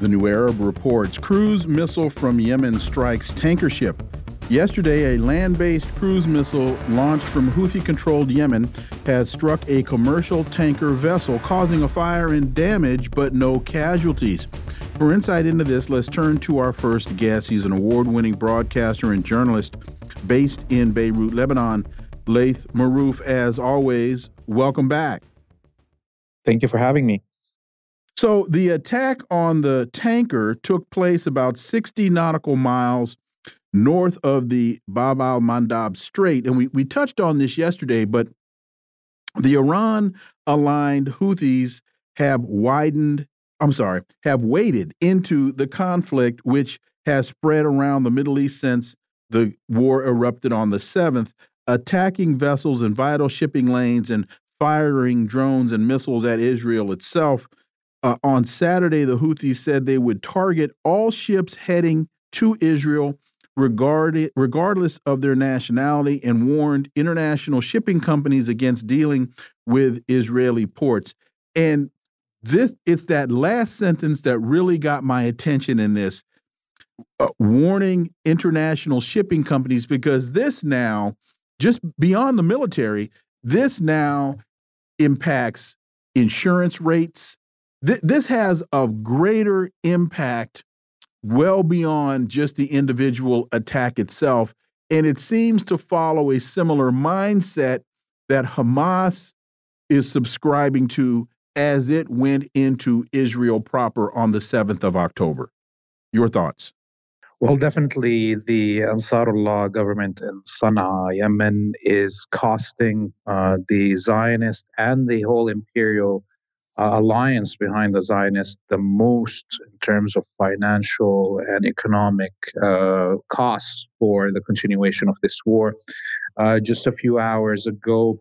The New Arab reports cruise missile from Yemen strikes tanker ship. Yesterday, a land based cruise missile launched from Houthi controlled Yemen had struck a commercial tanker vessel, causing a fire and damage, but no casualties. For insight into this, let's turn to our first guest. He's an award winning broadcaster and journalist based in Beirut, Lebanon. Laith Marouf, as always, welcome back. Thank you for having me. So the attack on the tanker took place about 60 nautical miles north of the Bab al Mandab Strait. And we, we touched on this yesterday, but the Iran aligned Houthis have widened, I'm sorry, have waded into the conflict, which has spread around the Middle East since the war erupted on the 7th, attacking vessels and vital shipping lanes and firing drones and missiles at Israel itself. Uh, on Saturday, the Houthis said they would target all ships heading to Israel, regarded, regardless of their nationality, and warned international shipping companies against dealing with Israeli ports. And this it's that last sentence that really got my attention in this uh, warning international shipping companies because this now just beyond the military this now impacts insurance rates th this has a greater impact well beyond just the individual attack itself. And it seems to follow a similar mindset that Hamas is subscribing to as it went into Israel proper on the 7th of October. Your thoughts? Well, definitely the Ansarullah government in Sana'a, Yemen, is costing uh, the Zionist and the whole imperial alliance behind the Zionists the most in terms of financial and economic uh, costs for the continuation of this war. Uh, just a few hours ago,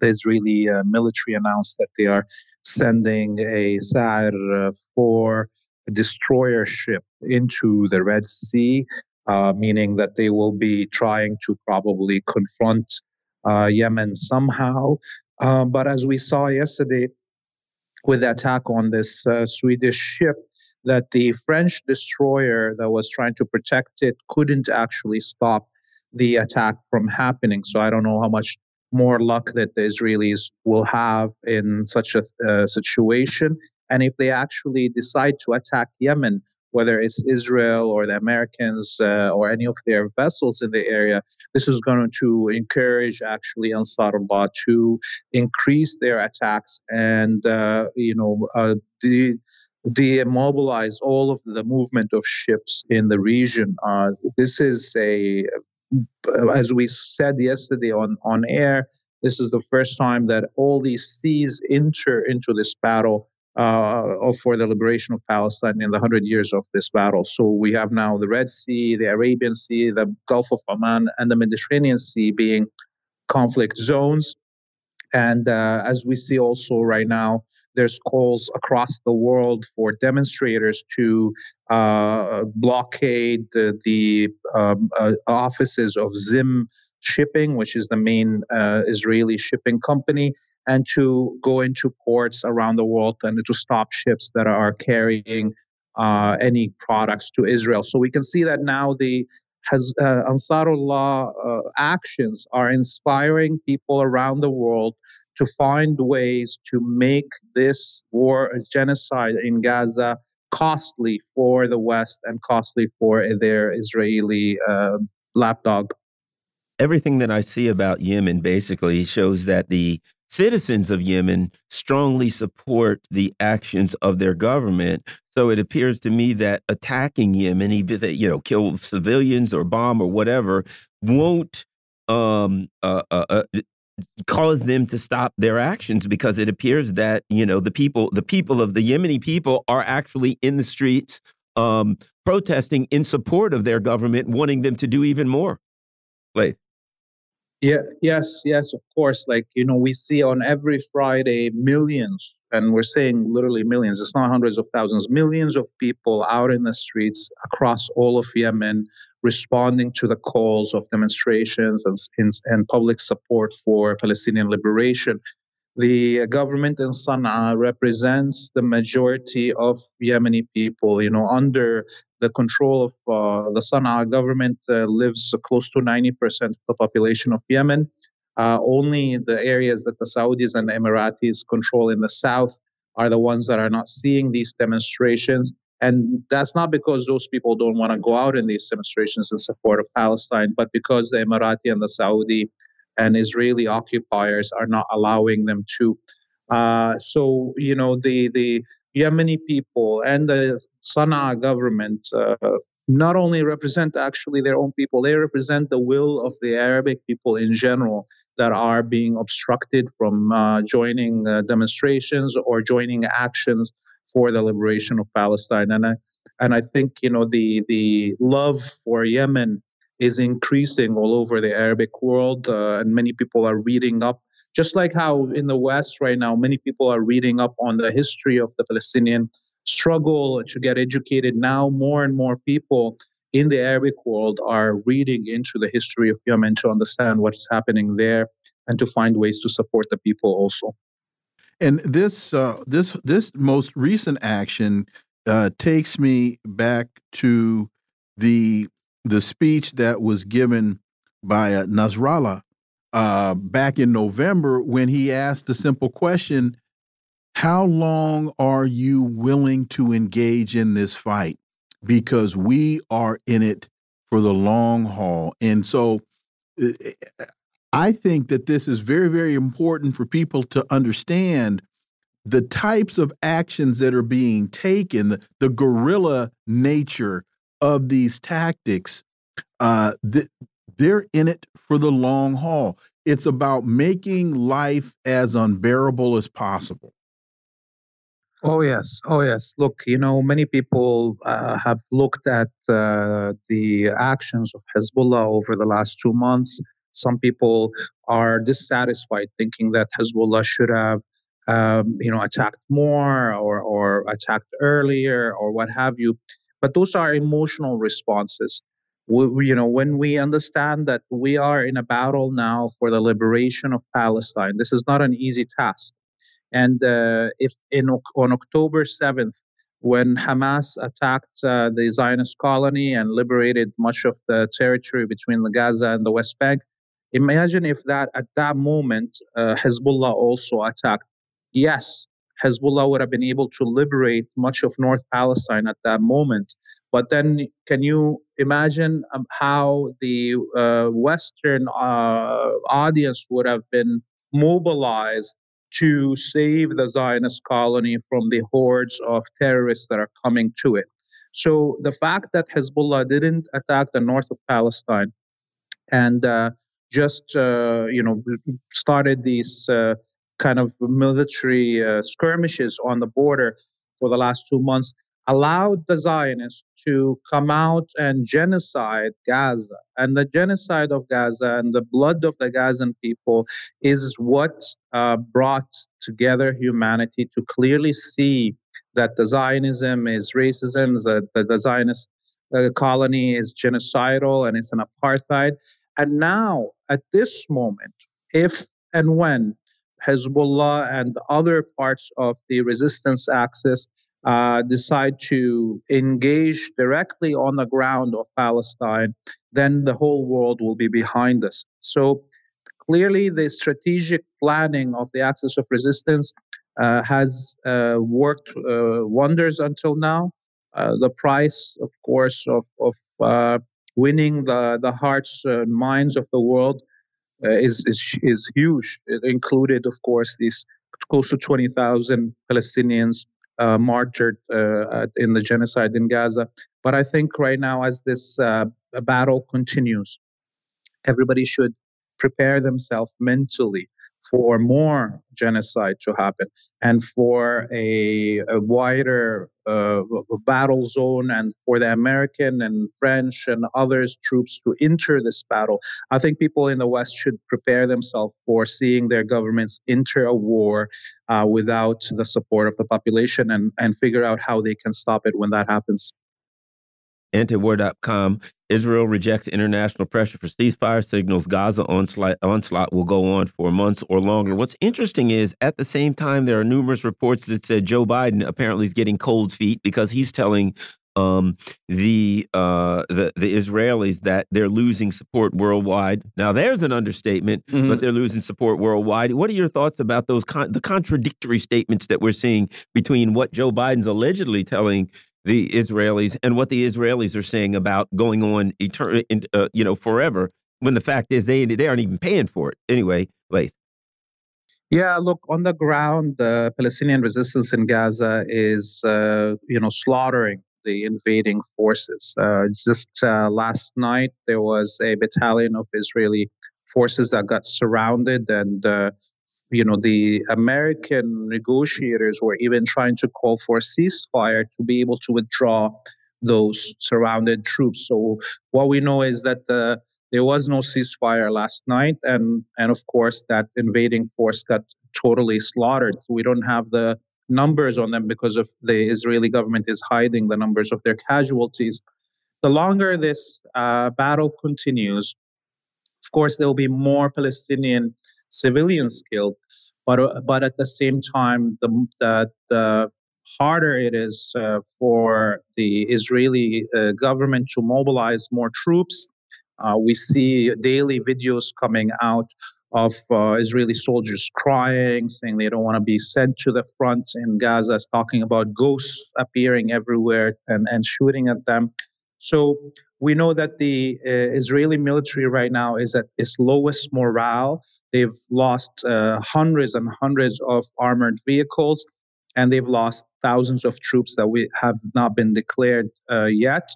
the Israeli uh, military announced that they are sending a Sa'ir uh, for destroyer ship into the Red Sea, uh, meaning that they will be trying to probably confront Yemen somehow. but as we saw yesterday, with the attack on this uh, Swedish ship that the French destroyer that was trying to protect it couldn't actually stop the attack from happening. So I don't know how much more luck that the Israelis will have in such a uh, situation. And if they actually decide to attack Yemen, whether it's Israel or the Americans uh, or any of their vessels in the area, this is going to encourage actually Ansarullah to increase their attacks and uh, you know uh, de- demobilize all of the movement of ships in the region. Uh, this is a, as we said yesterday on on air. This is the first time that all these seas enter into this battle uh, for the liberation of Palestine in the hundred years of this battle. So we have now the Red Sea, the Arabian Sea, the Gulf of Oman, and the Mediterranean Sea being conflict zones. And uh, as we see also right now, there's calls across the world for demonstrators to uh, blockade the, the um, uh, offices of Zim Shipping, which is the main uh, Israeli shipping company, and to go into ports around the world and to stop ships that are carrying uh, any products to Israel. So we can see that now the has, uh, Ansarullah uh, actions are inspiring people around the world to find ways to make this war, genocide in Gaza, costly for the West and costly for their Israeli uh, lapdog. Everything that I see about Yemen basically shows that the citizens of Yemen strongly support the actions of their government. So it appears to me that attacking Yemen, even you know, kill civilians or bomb or whatever, won't um, uh, uh, uh, cause them to stop their actions because it appears that you know the people the people of the Yemeni people are actually in the streets um, protesting in support of their government, wanting them to do even more. Like, yeah, yes, yes, of course. Like you know, we see on every Friday millions, and we're saying literally millions. It's not hundreds of thousands, millions of people out in the streets across all of Yemen responding to the calls of demonstrations and, and public support for Palestinian liberation. The government in Sana'a represents the majority of Yemeni people. You know, under the control of uh, the Sana'a government, uh, lives close to 90% of the population of Yemen. Uh, only the areas that the Saudis and the Emiratis control in the south are the ones that are not seeing these demonstrations. And that's not because those people don't want to go out in these demonstrations in support of Palestine, but because the Emirati and the Saudi and Israeli occupiers are not allowing them to. Uh, so, you know, the, the Yemeni people and the Sana'a government uh, not only represent actually their own people, they represent the will of the Arabic people in general that are being obstructed from uh, joining uh, demonstrations or joining actions for the liberation of Palestine. And I, and I think you know the the love for Yemen is increasing all over the Arabic world, uh, and many people are reading up. Just like how in the West right now, many people are reading up on the history of the Palestinian struggle to get educated. Now, more and more people in the Arabic world are reading into the history of Yemen to understand what's happening there and to find ways to support the people also. And this uh, this this most recent action uh, takes me back to the the speech that was given by uh, Nasrallah uh, back in November when he asked the simple question: How long are you willing to engage in this fight? Because we are in it for the long haul, and so. Uh, I think that this is very, very important for people to understand the types of actions that are being taken, the, the guerrilla nature of these tactics, uh, th they're in it for the long haul. It's about making life as unbearable as possible. Oh, yes. Oh, yes. Look, you know, many people uh, have looked at uh, the actions of Hezbollah over the last two months. Some people are dissatisfied, thinking that Hezbollah should have um, you know, attacked more or, or attacked earlier or what have you. But those are emotional responses. We, you know, when we understand that we are in a battle now for the liberation of Palestine, this is not an easy task. And uh, if in on October 7th, when Hamas attacked uh, the Zionist colony and liberated much of the territory between the Gaza and the West Bank, imagine if that at that moment uh, Hezbollah also attacked yes, Hezbollah would have been able to liberate much of North Palestine at that moment. But then, can you imagine um, how the uh, Western uh, audience would have been mobilized to save the Zionist colony from the hordes of terrorists that are coming to it? So, the fact that Hezbollah didn't attack the north of Palestine and uh, just uh, you know started these uh, kind of military uh, skirmishes on the border for the last two months allowed the Zionists to come out and genocide Gaza. And the genocide of Gaza and the blood of the Gazan people is what uh, brought together humanity to clearly see that the Zionism is racism, that the Zionist uh, colony is genocidal and it's an apartheid. And now, at this moment, if and when Hezbollah and other parts of the resistance axis uh, decide to engage directly on the ground of Palestine, then the whole world will be behind us. So clearly, the strategic planning of the axis of resistance uh, has uh, worked uh, wonders until now. Uh, the price, of course, of, of uh, winning the, the hearts and minds of the world is, is is huge. It included, of course, these close to 20,000 Palestinians uh, martyred uh, in the genocide in Gaza. But I think right now, as this uh, battle continues, everybody should prepare themselves mentally for more genocide to happen and for a, a wider uh, battle zone and for the American and French and others troops to enter this battle. I think people in the West should prepare themselves for seeing their governments enter a war uh, without the support of the population and, and figure out how they can stop it when that happens. Antiwar.com. Israel rejects international pressure for ceasefire, signals Gaza onslaught, onslaught will go on for months or longer. What's interesting is at the same time, there are numerous reports that said Joe Biden apparently is getting cold feet because he's telling um, the, uh, the the Israelis that they're losing support worldwide. Now, there's an understatement, mm -hmm. but they're losing support worldwide. What are your thoughts about those con the contradictory statements that we're seeing between what Joe Biden's allegedly telling the Israelis and what the Israelis are saying about going on eternal, uh, you know, forever. When the fact is they they aren't even paying for it anyway. Laith. Yeah, look on the ground, the Palestinian resistance in Gaza is uh, you know slaughtering the invading forces. Uh, just uh, last night, there was a battalion of Israeli forces that got surrounded and uh, you know, the American negotiators were even trying to call for a ceasefire to be able to withdraw those surrounded troops. So what we know is that the there was no ceasefire last night, and and of course that invading force got totally slaughtered. So we don't have the numbers on them because of the Israeli government is hiding the numbers of their casualties. The longer this uh, battle continues, of course, there will be more Palestinian civilians killed. But, uh, but at the same time, the, the, the harder it is uh, for the Israeli uh, government to mobilize more troops. Uh, we see daily videos coming out of uh, Israeli soldiers crying, saying they don't want to be sent to the front in Gaza, talking about ghosts appearing everywhere and, and shooting at them. So we know that the uh, Israeli military right now is at its lowest morale. They've lost uh, hundreds and hundreds of armored vehicles, and they've lost thousands of troops that we have not been declared uh, yet.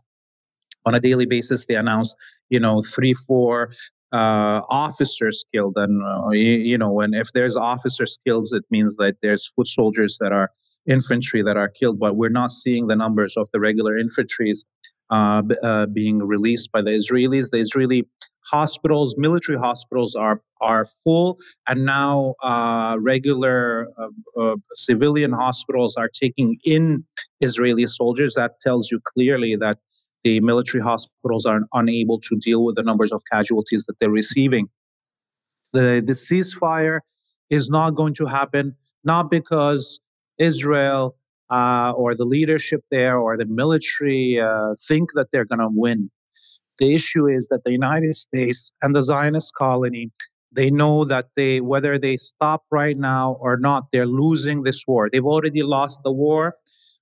On a daily basis, they announce, you know, three, four uh, officers killed, and uh, you, you, know, and if there's officers killed, it means that there's foot soldiers that are infantry that are killed, but we're not seeing the numbers of the regular infantries uh, uh, being released by the Israelis. The Israeli hospitals, military hospitals, are are full, and now uh, regular uh, uh, civilian hospitals are taking in Israeli soldiers. That tells you clearly that the military hospitals are unable to deal with the numbers of casualties that they're receiving. The the ceasefire is not going to happen, not because Israel uh, or the leadership there or the military uh, think that they're going to win. The issue is that the United States and the Zionist colony, they know that they whether they stop right now or not, they're losing this war. They've already lost the war.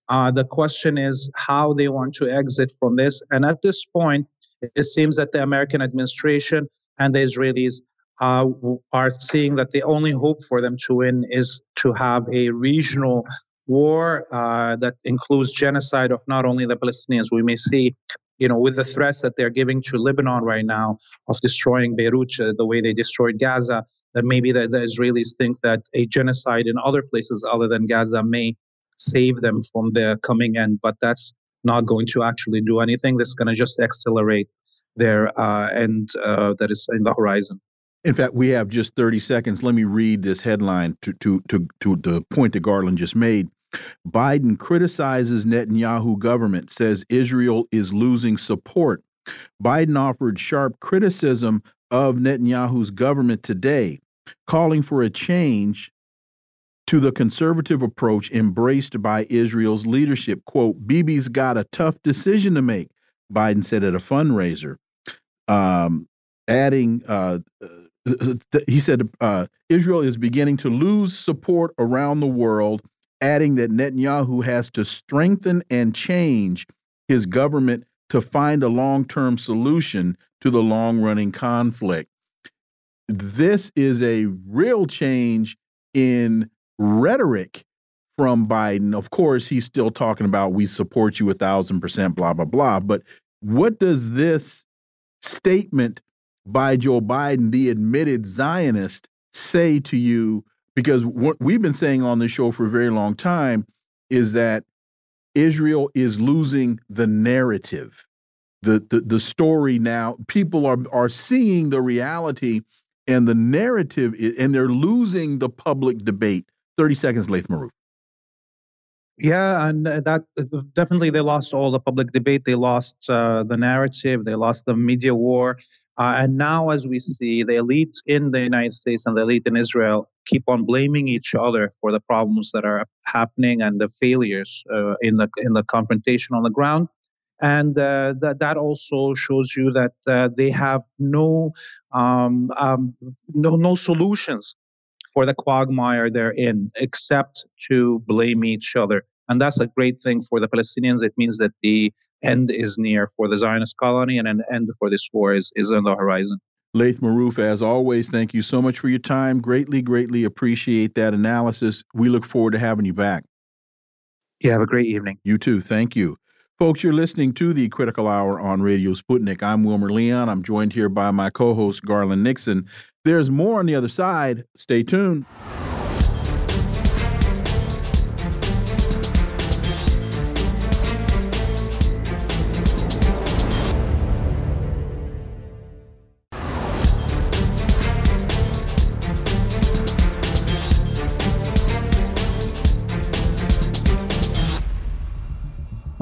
Uh, the question is how they want to exit from this. And at this point, it seems that the American administration and the Israelis uh, are seeing that the only hope for them to win is to have a regional war uh, that includes genocide of not only the Palestinians. We may see, you know, with the threats that they're giving to Lebanon right now of destroying Beirut, uh, the way they destroyed Gaza, that maybe the, the Israelis think that a genocide in other places other than Gaza may save them from the coming end. But that's not going to actually do anything. That's going to just accelerate their uh, end uh, that is in the horizon. In fact, we have just 30 seconds. Let me read this headline to, to, to, to the point that Garland just made. Biden criticizes Netanyahu government, says Israel is losing support. Biden offered sharp criticism of Netanyahu's government today, calling for a change to the conservative approach embraced by Israel's leadership. Quote, Bibi's got a tough decision to make, Biden said at a fundraiser. Um, adding, uh, he said uh, Israel is beginning to lose support around the world, adding that Netanyahu has to strengthen and change his government to find a long term solution to the long running conflict. This is a real change in rhetoric from Biden. Of course, he's still talking about we support you a thousand percent, blah, blah, blah. But what does this statement by Joe Biden, the admitted Zionist, say to you? Because what we've been saying on this show for a very long time is that Israel is losing the narrative, the the, the story now. People are are seeing the reality and the narrative, is, and they're losing the public debate. Thirty seconds, Laith Marouf. Yeah, and that definitely they lost all the public debate. They lost uh, the narrative. They lost the media war. Uh, and now, as we see, the elite in the United States and the elite in Israel keep on blaming each other for the problems that are happening and the failures uh, in the in the confrontation on the ground. And uh, that that also shows you that uh, they have no um, um, no no solutions for the quagmire they're in, except to blame each other. And that's a great thing for the Palestinians. It means that the end is near for the Zionist colony and an end for this war is, is on the horizon. Laith Marouf, as always, thank you so much for your time. Greatly, greatly appreciate that analysis. We look forward to having you back. You have a great evening. You too. Thank you. Folks, you're listening to the Critical Hour on Radio Sputnik. I'm Wilmer Leon. I'm joined here by my co host, Garland Nixon. There's more on the other side. Stay tuned.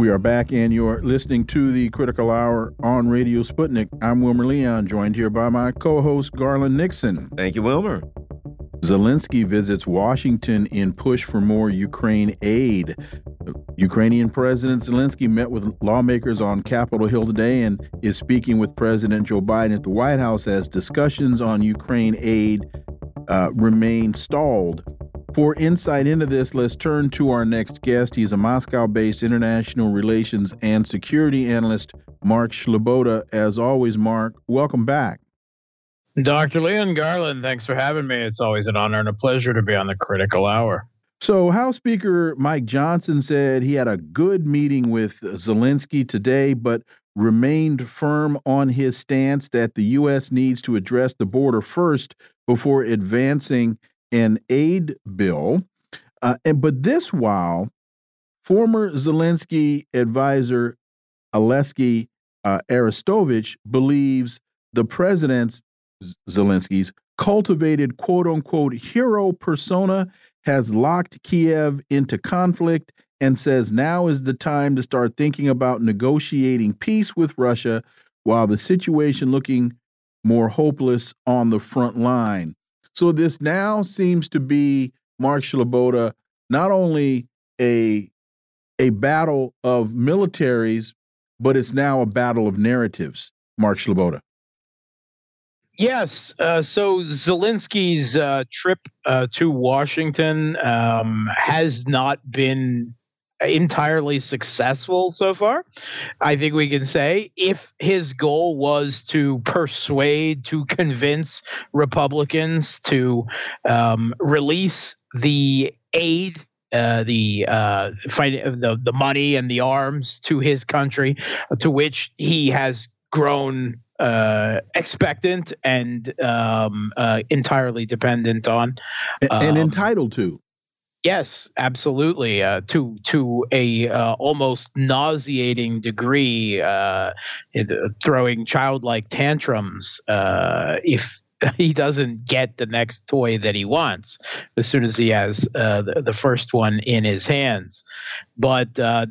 We are back, and you're listening to the Critical Hour on Radio Sputnik. I'm Wilmer Leon, joined here by my co host, Garland Nixon. Thank you, Wilmer. Zelensky visits Washington in push for more Ukraine aid. Ukrainian President Zelensky met with lawmakers on Capitol Hill today and is speaking with President Joe Biden at the White House as discussions on Ukraine aid uh, remain stalled. For insight into this, let's turn to our next guest. He's a Moscow based international relations and security analyst, Mark Sleboda. As always, Mark, welcome back. Dr. Leon Garland, thanks for having me. It's always an honor and a pleasure to be on the critical hour. So, House Speaker Mike Johnson said he had a good meeting with Zelensky today, but remained firm on his stance that the U.S. needs to address the border first before advancing an aid bill. Uh, and but this while former Zelensky advisor Alexei uh, believes the president's Zelensky's cultivated quote unquote hero persona has locked Kiev into conflict and says now is the time to start thinking about negotiating peace with Russia while the situation looking more hopeless on the front line. So this now seems to be Mark Sleboda not only a a battle of militaries, but it's now a battle of narratives. Mark Sleboda. Yes. Uh, so Zelensky's uh, trip uh, to Washington um, has not been entirely successful so far. I think we can say if his goal was to persuade, to convince Republicans to um, release the aid. Uh, the uh, fight, the the money and the arms to his country, to which he has grown uh, expectant and um, uh, entirely dependent on, um, and entitled to. Yes, absolutely. Uh, to to a uh, almost nauseating degree, uh, throwing childlike tantrums uh, if he doesn't get the next toy that he wants as soon as he has uh, the, the, first one in his hands. But uh,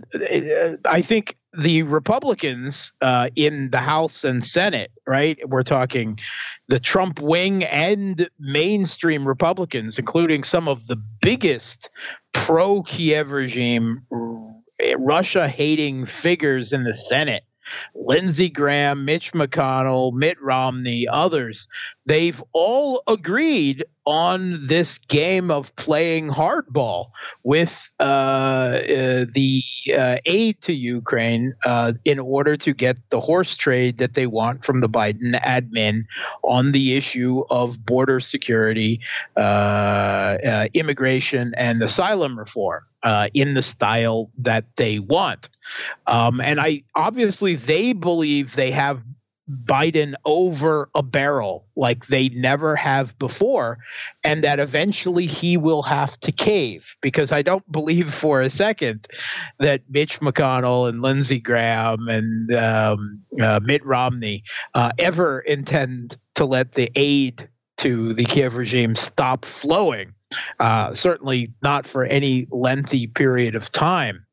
I think the Republicans uh, in the House and Senate, right? We're talking the Trump wing and mainstream Republicans, including some of the biggest pro Kiev regime, Russia hating figures in the Senate. Lindsey Graham, Mitch McConnell, Mitt Romney, others, they've all agreed on this game of playing hardball with uh, uh, the uh, aid to Ukraine uh, in order to get the horse trade that they want from the Biden admin on the issue of border security, uh, uh, immigration, and asylum reform in the style that they want. Um, and I obviously they believe they have Biden over a barrel like they never have before, and that eventually he will have to cave. Because I don't believe for a second that Mitch McConnell and Lindsey Graham and um, uh, Mitt Romney uh, ever intend to let the aid to the Kiev regime stop flowing. Uh, certainly not for any lengthy period of time.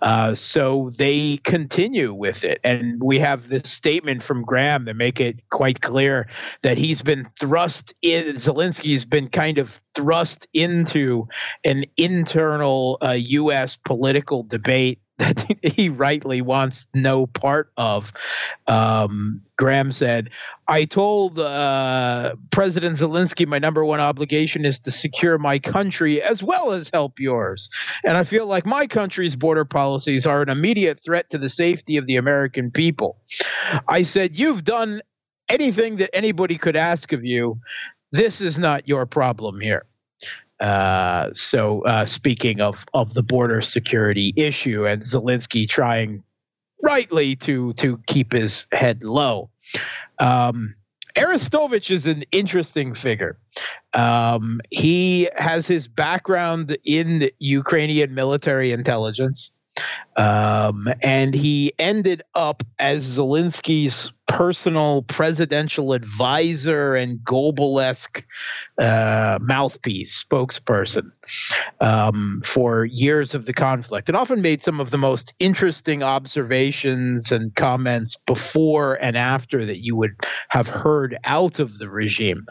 Uh, so they continue with it. And we have this statement from Graham that make it quite clear that he's been thrust in, Zelensky's been kind of thrust into an internal uh, U.S. political debate that he rightly wants no part of. Um, Graham said, I told uh, President Zelensky my number one obligation is to secure my country as well as help yours. And I feel like my country's border policies are an immediate threat to the safety of the American people. I said, You've done anything that anybody could ask of you. This is not your problem here. Uh, so uh, speaking of of the border security issue and Zelensky trying rightly to to keep his head low. Um, Arestovich is an interesting figure. Um, he has his background in Ukrainian military intelligence. Um, and he ended up as Zelensky's personal presidential advisor and Goebbels-esque uh, mouthpiece, spokesperson um, for years of the conflict, and often made some of the most interesting observations and comments before and after that you would have heard out of the regime.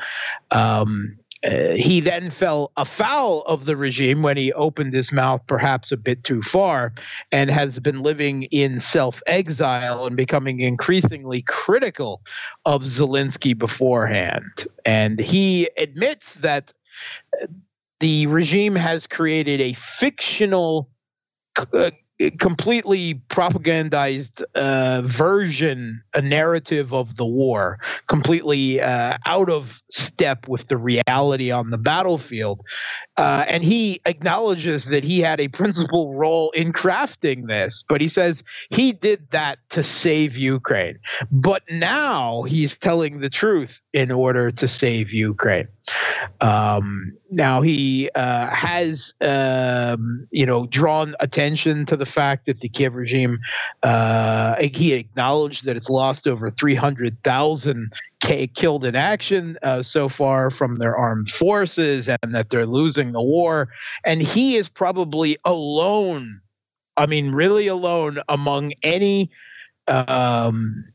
Um, uh, he then fell afoul of the regime when he opened his mouth perhaps a bit too far and has been living in self exile and becoming increasingly critical of Zelensky beforehand. And he admits that the regime has created a fictional uh, completely propagandized uh, version, a narrative of the war, completely uh, out of step with the reality on the battlefield. Uh, and he acknowledges that he had a principal role in crafting this, but he says he did that to save Ukraine. But now he's telling the truth in order to save Ukraine. Um, now he uh, has, um, you know, drawn attention to the fact that the Kiev regime, uh, he acknowledged that it's lost over 300,000 killed in action uh, so far from their armed forces and that they're losing the war. And he is probably alone. I mean, really alone among any um,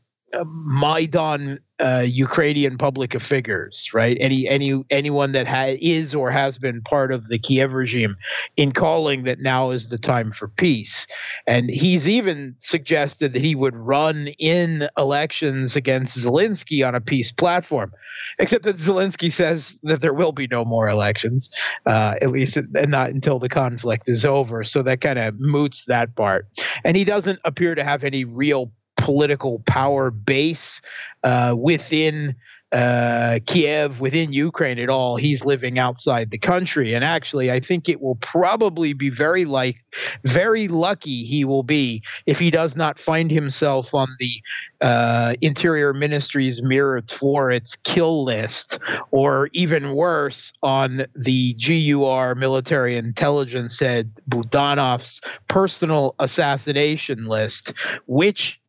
Maidan uh, Ukrainian public figures, right? Any any anyone that ha- is or has been part of the Kiev regime in calling that now is the time for peace, and he's even suggested that he would run in elections against Zelensky on a peace platform, except that Zelensky says that there will be no more elections, uh, at least and not until the conflict is over. So that kind of moots that part, and he doesn't appear to have any real political power base uh, within uh, Kiev, within Ukraine at all. He's living outside the country, and actually, I think it will probably be very like very lucky he will be if he does not find himself on the uh, Interior Ministry's Myrotvorets kill list, or even worse, on the GUR military intelligence head Budanov's personal assassination list, which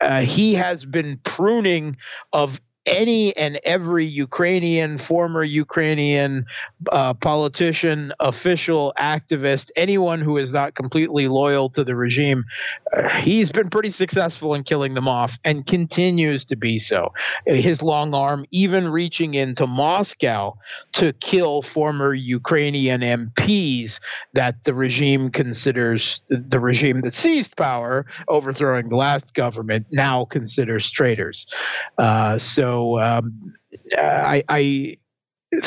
uh, he has been pruning of any and every Ukrainian, former Ukrainian uh, politician, official, activist, anyone who is not completely loyal to the regime, uh, he's been pretty successful in killing them off and continues to be so. His long arm even reaching into Moscow to kill former Ukrainian MPs that the regime considers the regime that seized power, overthrowing the last government, now considers traitors. Uh, so um, I, I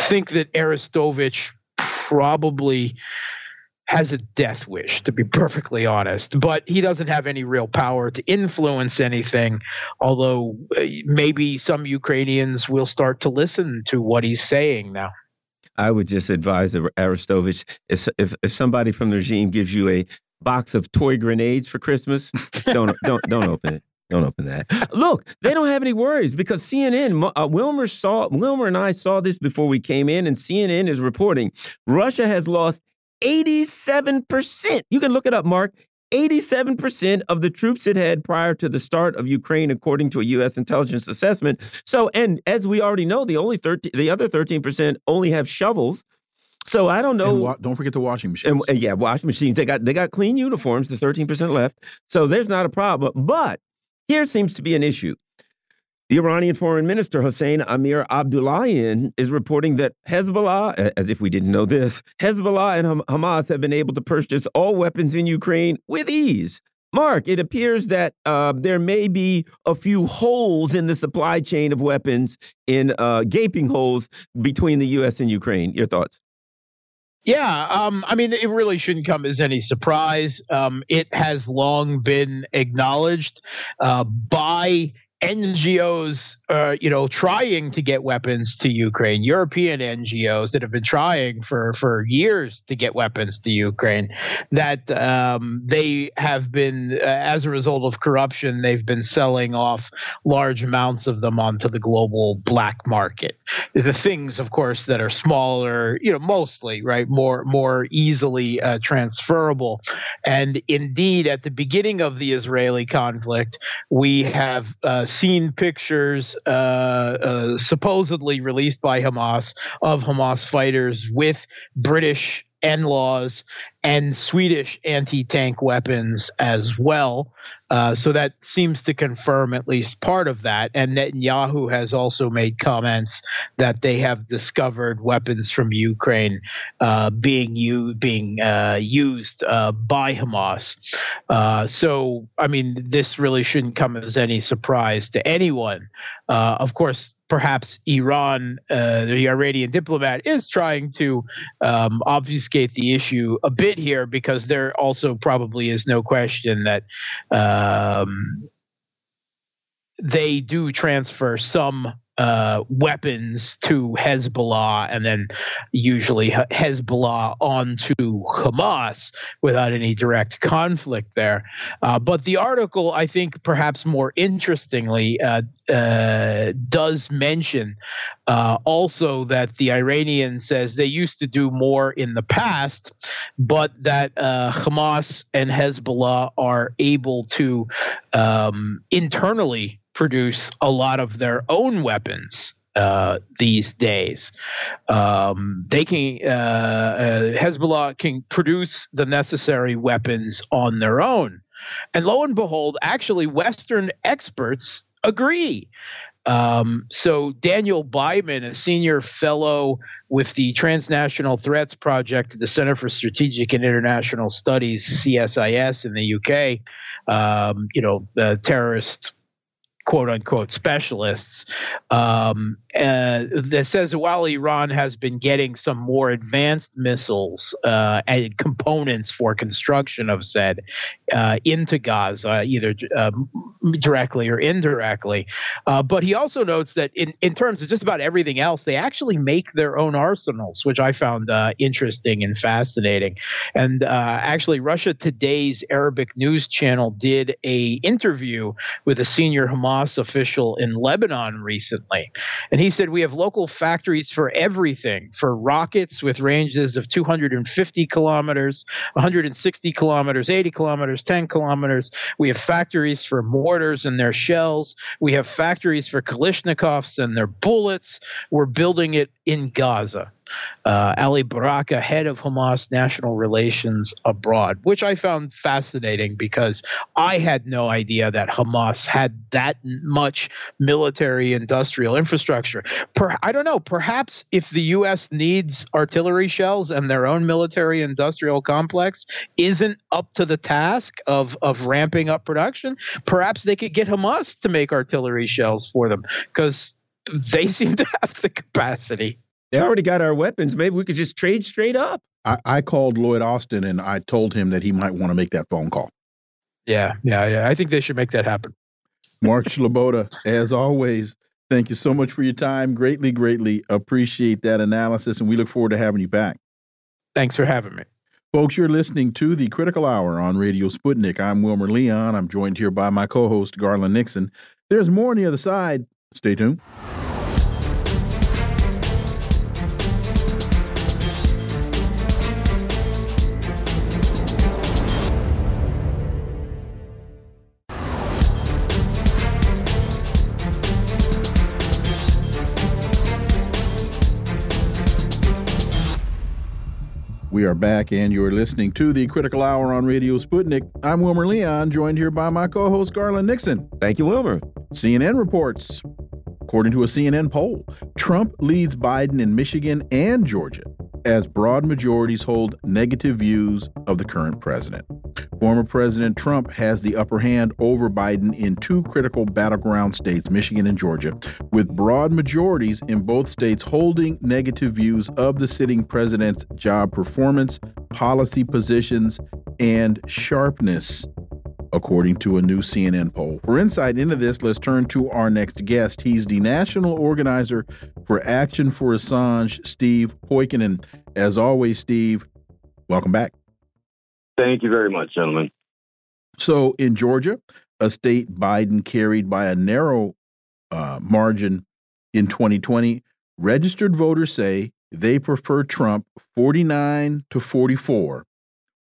think that Arestovich probably has a death wish, to be perfectly honest. But he doesn't have any real power to influence anything, although uh, maybe some Ukrainians will start to listen to what he's saying now. I would just advise Arestovich if, if, if somebody from the regime gives you a box of toy grenades for Christmas, don't don't don't open it. Don't open that. Look, they don't have any worries because CNN, uh, Wilmer saw, Wilmer and I saw this before we came in, and CNN is reporting Russia has lost 87%. You can look it up, Mark. 87% of the troops it had prior to the start of Ukraine, according to a U.S. intelligence assessment. So, and as we already know, the only 13, the other 13% only have shovels. So I don't know. don't forget the washing machines. And, yeah, washing machines. They got they got clean uniforms. The 13% left. So there's not a problem. But here seems to be an issue. The Iranian foreign minister Hossein Amir Abdullahian is reporting that Hezbollah, as if we didn't know this, Hezbollah and Hamas have been able to purchase all weapons in Ukraine with ease. Mark, it appears that uh, there may be a few holes in the supply chain of weapons, in uh, gaping holes between the U.S. and Ukraine. Your thoughts? Yeah, um, I mean, it really shouldn't come as any surprise. Um, it has long been acknowledged uh, by NGOs, uh, you know, trying to get weapons to Ukraine, European NGOs that have been trying for, for years to get weapons to Ukraine, that um, they have been, uh, as a result of corruption, they've been selling off large amounts of them onto the global black market. The things, of course, that are smaller, you know, mostly, right, more, more easily uh, transferable. And indeed, at the beginning of the Israeli conflict, we have uh, seen pictures uh, uh, supposedly released by Hamas of Hamas fighters with British NLAWs and Swedish anti tank weapons as well. Uh, so that seems to confirm at least part of that. And Netanyahu has also made comments that they have discovered weapons from Ukraine uh, being, u- being uh, used uh, by Hamas. Uh, so, I mean, this really shouldn't come as any surprise to anyone. Of course, perhaps Iran, uh, the Iranian diplomat, is trying to um, obfuscate the issue a bit here because there also probably is no question that um, they do transfer some uh, weapons to Hezbollah and then usually Hezbollah onto Hamas without any direct conflict there. Uh, but the article, I think, perhaps more interestingly, uh, uh does mention uh, also that the Iranian says they used to do more in the past, but that uh, Hamas and Hezbollah are able to um, internally produce a lot of their own weapons uh, these days. Um, they can uh, uh, Hezbollah can produce the necessary weapons on their own, and lo and behold, actually, Western experts agree. Um, so Daniel Byman, a senior fellow with the Transnational Threats Project at the Center for Strategic and International Studies (CSIS) in the UK, um, you know, the terrorist quote unquote specialists um, uh, that says while Iran has been getting some more advanced missiles uh, and components for construction of said uh, into Gaza, either um, directly or indirectly. Uh, but he also notes that in, in terms of just about everything else, they actually make their own arsenals, which I found uh, interesting and fascinating. And uh, actually, Russia Today's Arabic news channel did a interview with a senior Hamas official in Lebanon recently, and he said we have local factories for everything for rockets with ranges of 250 kilometers, 160 kilometers, 80 kilometers, 10 kilometers. We have factories for mortars and their shells. We have factories for Kalashnikovs and their bullets. We're building it in Gaza uh, Ali Baraka, head of Hamas national relations abroad, which I found fascinating because I had no idea that Hamas had that much military industrial infrastructure. Per, I don't know, perhaps if the U.S. needs artillery shells and their own military industrial complex isn't up to the task of, of ramping up production, perhaps they could get Hamas to make artillery shells for them because they seem to have the capacity. They already got our weapons. Maybe we could just trade straight up. I, I called Lloyd Austin and I told him that he might want to make that phone call. Yeah, yeah, yeah. I think they should make that happen. Mark Sleboda, as always, thank you so much for your time. Greatly, greatly appreciate that analysis, and we look forward to having you back. Thanks for having me. Folks, you're listening to the Critical Hour on Radio Sputnik. I'm Wilmer Leon. I'm joined here by my co host, Garland Nixon. There's more on the other side. Stay tuned. We are back, and you're listening to the Critical Hour on Radio Sputnik. I'm Wilmer Leon, joined here by my co host, Garland Nixon. Thank you, Wilmer. CNN reports. According to a CNN poll, Trump leads Biden in Michigan and Georgia as broad majorities hold negative views of the current president. Former President Trump has the upper hand over Biden in two critical battleground states, Michigan and Georgia, with broad majorities in both states holding negative views of the sitting president's job performance, policy positions, and sharpness according to a new CNN poll. For insight into this, let's turn to our next guest. He's the national organizer for Action for Assange, Steve Poikonen. As always, Steve, welcome back. Thank you very much, gentlemen. So, in Georgia, a state Biden carried by a narrow uh, margin in 2020, registered voters say they prefer Trump 49 to 44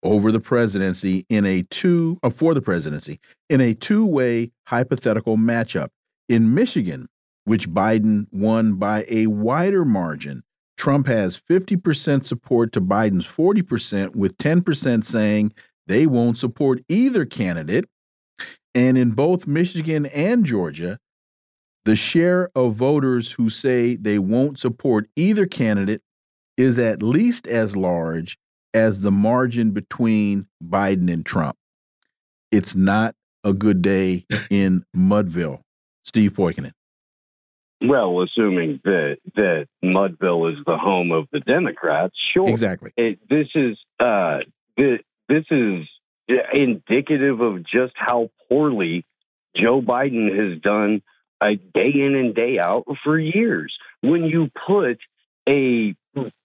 over the presidency in a two uh, for the presidency in a two-way hypothetical matchup in Michigan, which Biden won by a wider margin. Trump has 50% support to Biden's 40%, with 10% saying they won't support either candidate. And in both Michigan and Georgia, the share of voters who say they won't support either candidate is at least as large as the margin between Biden and Trump. It's not a good day in Mudville. Steve Poikonen. Well, assuming that that Mudville is the home of the Democrats, sure. Exactly. It, this is uh, this, this is indicative of just how poorly Joe Biden has done uh, day in and day out for years. When you put a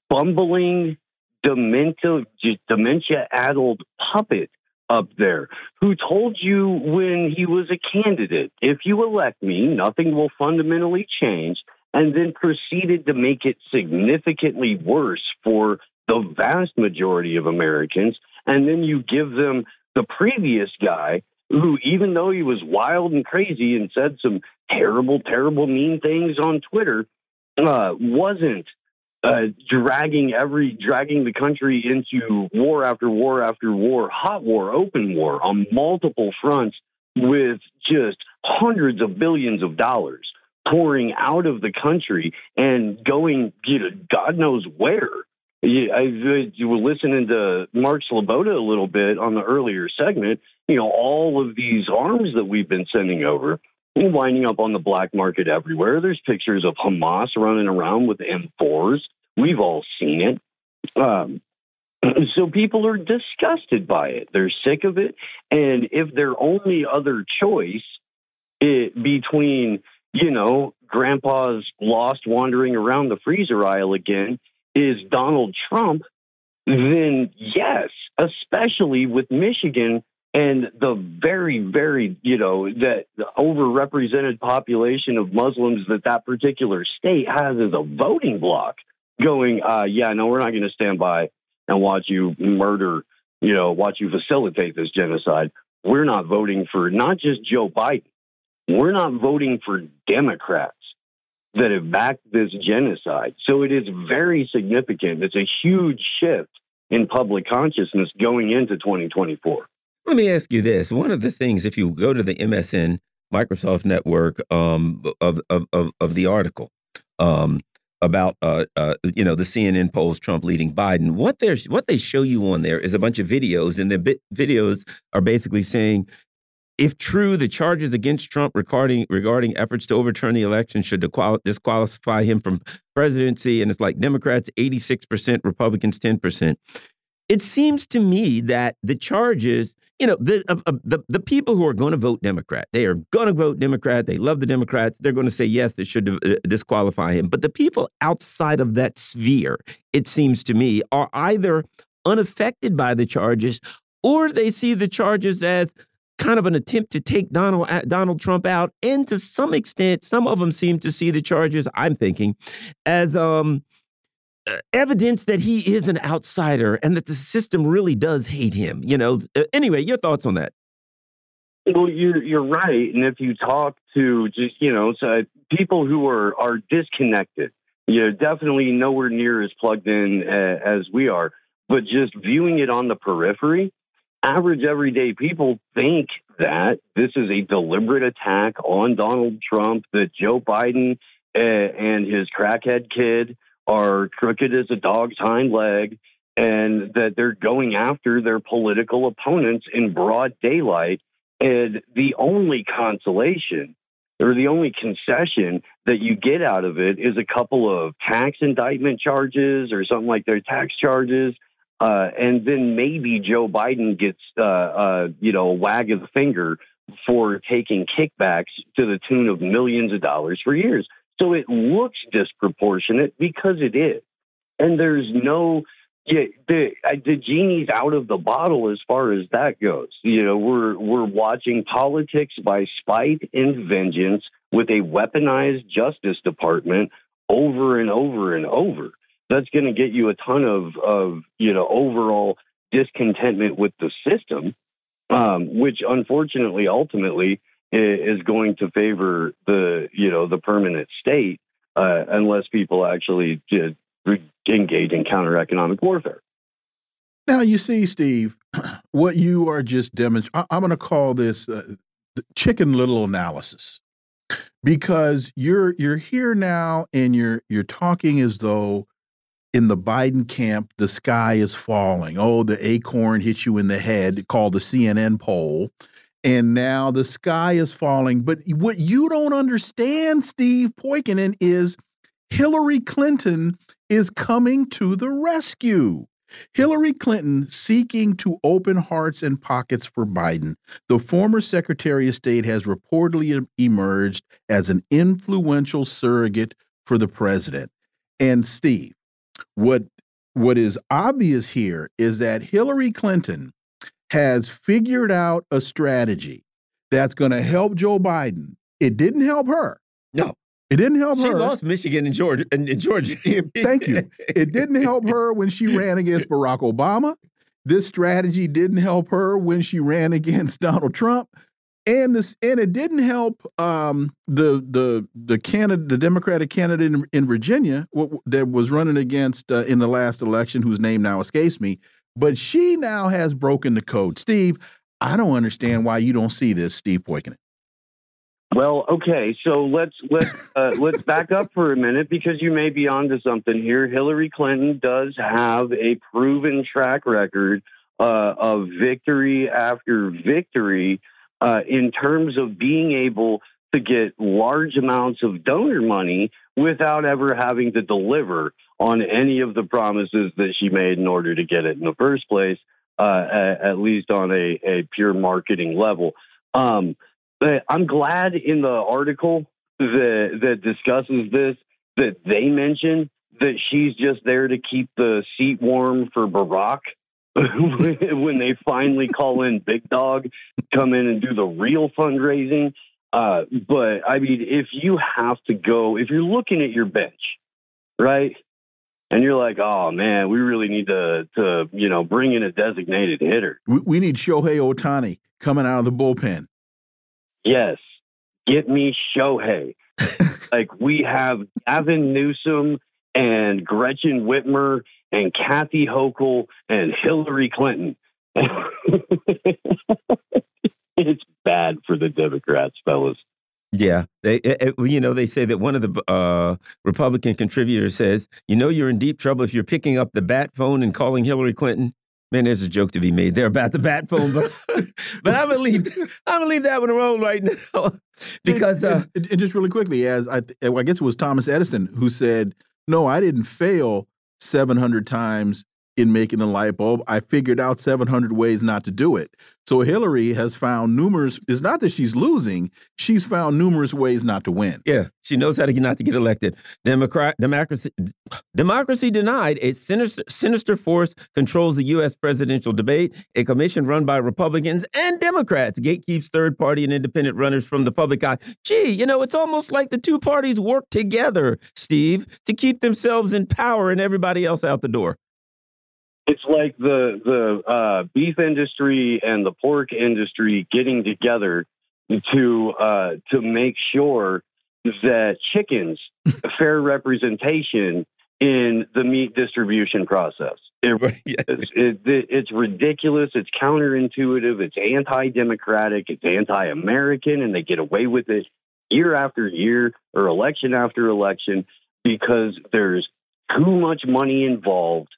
bumbling dementia, dementia addled puppet up there who told you when he was a candidate, if you elect me, nothing will fundamentally change, and then proceeded to make it significantly worse for the vast majority of Americans. And then you give them the previous guy who, even though he was wild and crazy and said some terrible, terrible, mean things on Twitter, uh, wasn't uh, dragging every dragging the country into war after war after war, hot war, open war on multiple fronts with just hundreds of billions of dollars pouring out of the country and going, you know, God knows where. You, I, you were listening to Mark Sleboda a little bit on the earlier segment. You know, all of these arms that we've been sending over winding up on the black market everywhere. There's pictures of Hamas running around with M4s. We've all seen it. Um, so people are disgusted by it. They're sick of it. And if their only other choice it, between, you know, grandpa's lost wandering around the freezer aisle again is Donald Trump, then yes, especially with Michigan and the very, very, you know, that the overrepresented population of Muslims that that particular state has as a voting bloc going, uh, yeah, no, we're not going to stand by and watch you murder, you know, watch you facilitate this genocide. We're not voting for not just Joe Biden. We're not voting for Democrats that have backed this genocide. So it is very significant. It's a huge shift in public consciousness going into 2024. Let me ask you this. One of the things, if you go to the MSN Microsoft network um, of, of, of, of, the article, um, about uh, uh, you know the CNN polls Trump leading Biden. What they what they show you on there is a bunch of videos, and the videos are basically saying, if true, the charges against Trump regarding regarding efforts to overturn the election should disqualify him from presidency, and it's like Democrats eighty six percent, Republicans ten percent. It seems to me that the charges you know the uh, the the people who are going to vote Democrat, they are going to vote Democrat. They love the Democrats. They're going to say yes, they should uh, disqualify him. But the people outside of that sphere, it seems to me, are either unaffected by the charges, or they see the charges as kind of an attempt to take Donald uh, Donald Trump out, and to some extent, some of them seem to see the charges. I'm thinking as um, evidence that he is an outsider and that the system really does hate him. You know. Uh, anyway, your thoughts on that? Well, you're you're right, and if you talk to just you know so people who are are disconnected, you know, definitely nowhere near as plugged in uh, as we are, but just viewing it on the periphery, average everyday people think that this is a deliberate attack on Donald Trump, that Joe Biden uh, and his crackhead kid are crooked as a dog's hind leg, and that they're going after their political opponents in broad daylight. And the only consolation or the only concession that you get out of it is a couple of tax indictment charges or something like their tax charges uh, and then maybe Joe Biden gets, uh, uh, you know, a wag of the finger for taking kickbacks to the tune of millions of dollars for years. So it looks disproportionate because it is. And there's no, yeah, the, the genie's out of the bottle as far as that goes. You know, we're, we're watching politics by spite and vengeance with a weaponized Justice Department over and over and over that's going to get you a ton of, of you know overall discontentment with the system, um, which unfortunately ultimately is going to favor the you know the permanent state uh, unless people actually engage in counter economic warfare. Now you see, Steve, what you are just demonstrating. I'm going to call this uh, chicken little analysis because you're you're here now and you're you're talking as though in the Biden camp, the sky is falling. Oh, the acorn hit you in the head, called the CNN poll. And now the sky is falling. But what you don't understand, Steve Poikonen, is Hillary Clinton is coming to the rescue. Hillary Clinton seeking to open hearts and pockets for Biden. The former Secretary of State has reportedly emerged as an influential surrogate for the president. And Steve, what what is obvious here is that Hillary Clinton has figured out a strategy that's going to help Joe Biden. It didn't help her. No. It didn't help she her. She lost Michigan and Georgia. And Georgia. Thank you. It didn't help her when she ran against Barack Obama. This strategy didn't help her when she ran against Donald Trump and this and it didn't help um, the the the candidate the Democratic candidate in, in Virginia that was running against uh, in the last election whose name now escapes me but she now has broken the code. Steve I don't understand why you don't see this Steve Poikonen well okay so let's let's uh, let's back up for a minute because you may be onto something here. Hillary Clinton does have a proven track record uh, of victory after victory uh, in terms of being able to get large amounts of donor money without ever having to deliver on any of the promises that she made in order to get it in the first place, uh, at, at, least on a, a pure marketing level. Um, I'm glad in the article that, that discusses this that they mentioned that she's just there to keep the seat warm for Barack when they finally call in Big Dog, come in and do the real fundraising. Uh, but I mean, if you have to go, if you're looking at your bench, right, and you're like, oh man, we really need to to you know bring in a designated hitter. We, we need Shohei Ohtani coming out of the bullpen. Yes, get me Shohei. like we have Gavin Newsom and Gretchen Whitmer and Kathy Hochul and Hillary Clinton. it's bad for the Democrats, fellas. Yeah, they, eh, eh, you know, they say that one of the uh, Republican contributors says, "You know, you're in deep trouble if you're picking up the bat phone and calling Hillary Clinton." Man, there's a joke to be made there about the bat phone, but but I believe I believe that one alone right now because uh, and, and, just really quickly, as I, I guess it was Thomas Edison who said, "No, I didn't fail 700 times. In making the light bulb. I figured out 700 ways not to do it. So Hillary has found numerous. It's not that she's losing; she's found numerous ways not to win. Yeah, she knows how to get not to get elected. Democrat democracy democracy denied. A sinister sinister force controls the U.S. presidential debate. A commission run by Republicans and Democrats gatekeeps third party and independent runners from the public eye. Gee, you know, it's almost like the two parties work together, Steve, to keep themselves in power and everybody else out the door it's like the the uh, beef industry and the pork industry getting together to uh, to make sure that chickens fair representation in the meat distribution process. It, it's, it, it's ridiculous. It's counterintuitive. It's anti-democratic. It's anti-American, and they get away with it year after year or election after election because there's too much money involved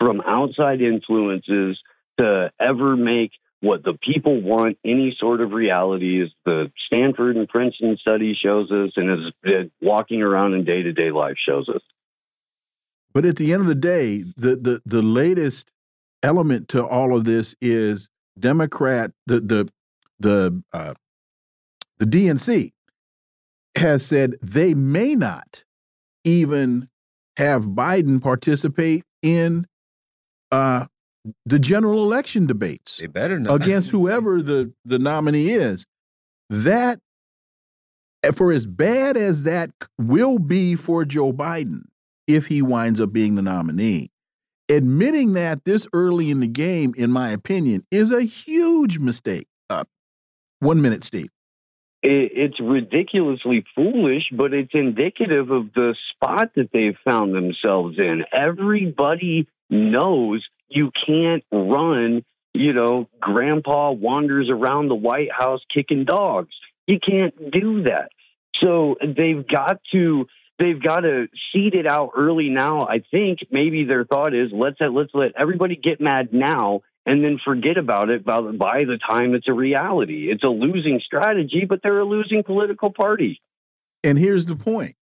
from outside influences to ever make what the people want any sort of reality as the Stanford and Princeton study shows us and as walking around in day-to-day life shows us. But at the end of the day, the the the latest element to all of this is Democrat the the the uh, the DNC has said they may not even have Biden participate in uh, the general election debates. They better not. against whoever the the nominee is. That for as bad as that will be for Joe Biden if he winds up being the nominee, admitting that this early in the game, in my opinion, is a huge mistake. Uh, one minute, Steve. It's ridiculously foolish, but it's indicative of the spot that they've found themselves in. Everybody knows you can't run, you know, grandpa wanders around the White House kicking dogs. You can't do that. So they've got to they've got to seed it out early now. I think maybe their thought is let's let's let everybody get mad now and then forget about it by, by the time it's a reality. It's a losing strategy, but they're a losing political party. And here's the point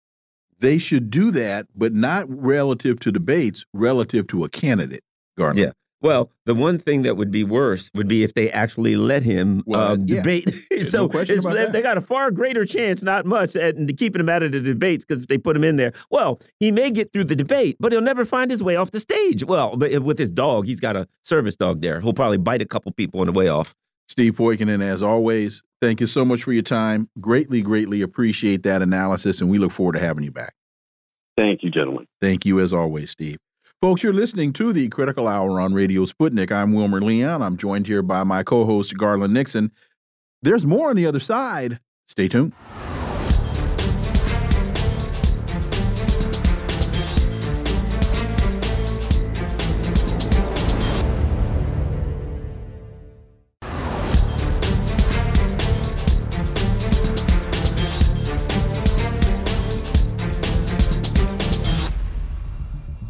they should do that, but not relative to debates, relative to a candidate. Garland. Yeah. Well, the one thing that would be worse would be if they actually let him well, uh, yeah. debate. so no they got a far greater chance, not much, at keeping him out of the debates because if they put him in there, well, he may get through the debate, but he'll never find his way off the stage. Well, but with his dog, he's got a service dog there. He'll probably bite a couple people on the way off. Steve Poikonen, and as always, thank you so much for your time. Greatly, greatly appreciate that analysis, and we look forward to having you back. Thank you, gentlemen. Thank you, as always, Steve. Folks, you're listening to the Critical Hour on Radio Sputnik. I'm Wilmer Leon. I'm joined here by my co host, Garland Nixon. There's more on the other side. Stay tuned.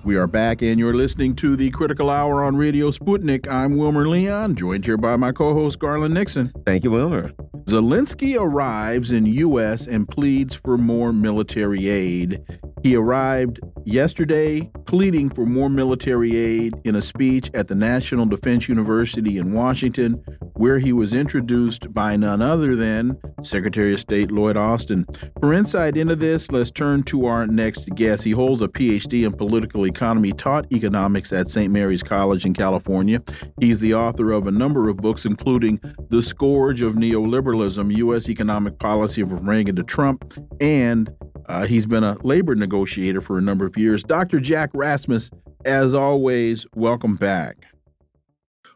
We are back, and you're listening to the Critical Hour on Radio Sputnik. I'm Wilmer Leon, joined here by my co host, Garland Nixon. Thank you, Wilmer. Zelensky arrives in U.S. and pleads for more military aid. He arrived yesterday pleading for more military aid in a speech at the National Defense University in Washington, where he was introduced by none other than Secretary of State Lloyd Austin. For insight into this, let's turn to our next guest. He holds a PhD in political economy, taught economics at St. Mary's College in California. He's the author of a number of books, including The Scourge of Neoliberalism U.S. Economic Policy from Reagan to Trump, and uh, he's been a labor negotiator for a number of years. Dr. Jack Rasmus, as always, welcome back.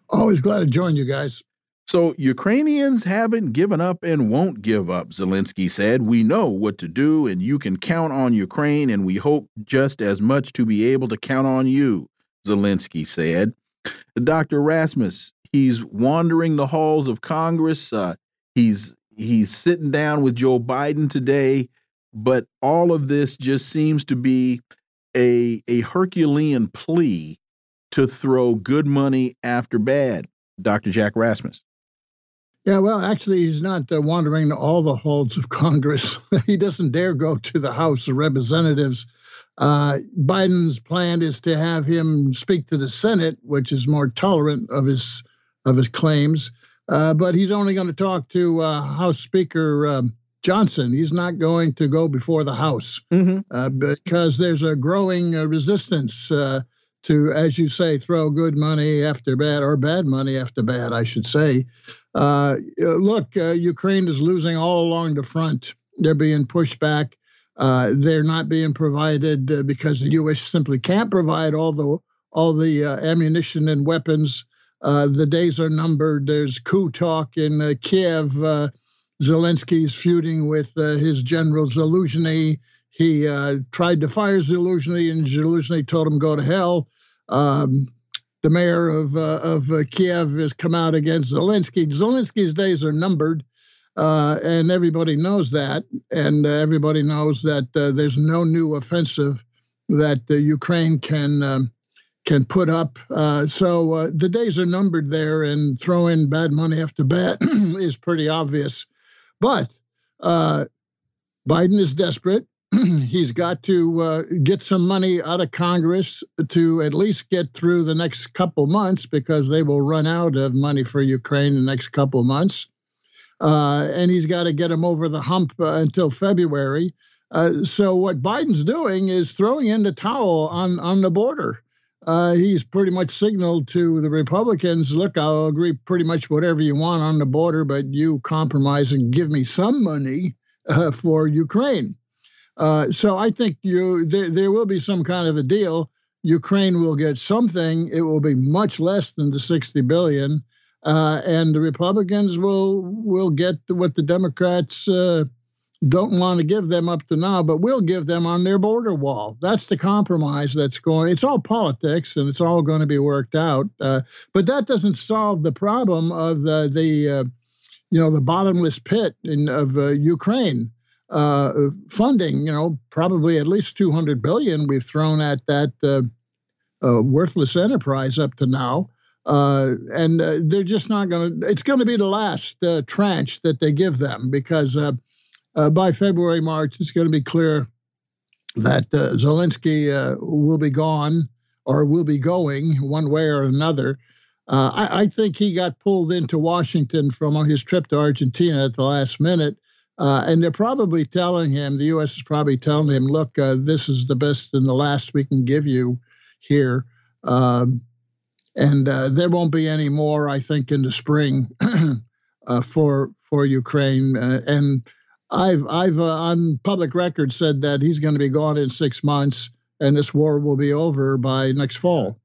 Always glad to join you guys. So, Ukrainians haven't given up and won't give up, Zelensky said. We know what to do, and you can count on Ukraine, and we hope just as much to be able to count on you, Zelensky said. Dr. Rasmus, he's wandering the halls of Congress. Uh, he's he's sitting down with Joe Biden today, but all of this just seems to be a a Herculean plea to throw good money after bad. Dr. Jack Rasmus. Yeah, well, actually, he's not uh, wandering to all the halls of Congress. he doesn't dare go to the House of Representatives Uh, Biden's plan is to have him speak to the Senate, which is more tolerant of his of his claims. Uh, but he's only going to talk to uh, House Speaker um, Johnson. He's not going to go before the House Mhm. uh, because there's a growing uh, resistance uh, to, as you say, throw good money after bad or bad money after bad, I should say. Uh, look, uh, Ukraine is losing all along the front. They're being pushed back. Uh, they're not being provided uh, because the U.S. simply can't provide all the all the uh, ammunition and weapons. The days are numbered. There's coup talk in Kiev. Zelensky's feuding with his general Zaluzhny. He tried to fire Zaluzhny, and Zaluzhny told him go to hell. Um, the mayor of uh, of uh, Kiev has come out against Zelensky. Zelensky's days are numbered, uh, and everybody knows that. And uh, everybody knows that uh, there's no new offensive that uh, Ukraine can um, can put up. So the days are numbered there, and throwing bad money after bad is pretty obvious. But Biden is desperate. He's got to uh, get some money out of Congress to at least get through the next couple months because they will run out of money for Ukraine the next couple months. Uh, and he's got to get him over the hump uh, until February. Uh, so what Biden's doing is throwing in the towel on on the border. Uh, he's pretty much signaled to the Republicans, look, I'll agree pretty much whatever you want on the border, but you compromise and give me some money uh, for Ukraine. Uh, so I think you there, there will be some kind of a deal. Ukraine will get something. It will be much less than the 60 billion, uh, and the Republicans will will get what the Democrats uh, don't want to give them up to now, but will give them on their border wall. That's the compromise that's going. It's all politics, and it's all going to be worked out. Uh, but that doesn't solve the problem of the the uh, you know the bottomless pit in, of uh, Ukraine uh, funding. You know, probably at least 200 billion we've thrown at that uh, uh, worthless enterprise up to now. Uh, and uh, they're just not going to. It's going to be the last uh, tranche that they give them because by February, March, it's going to be clear that Zelensky will be gone or will be going one way or another. I, I think he got pulled into Washington from his trip to Argentina at the last minute. Uh, and they're probably telling him, the U.S. is probably telling him, look, uh, this is the best and the last we can give you here. Um, and uh, there won't be any more, I think, in the spring uh, for for Ukraine. Uh, and I've I've uh, on public record said that he's going to be gone in six months, and this war will be over by next fall.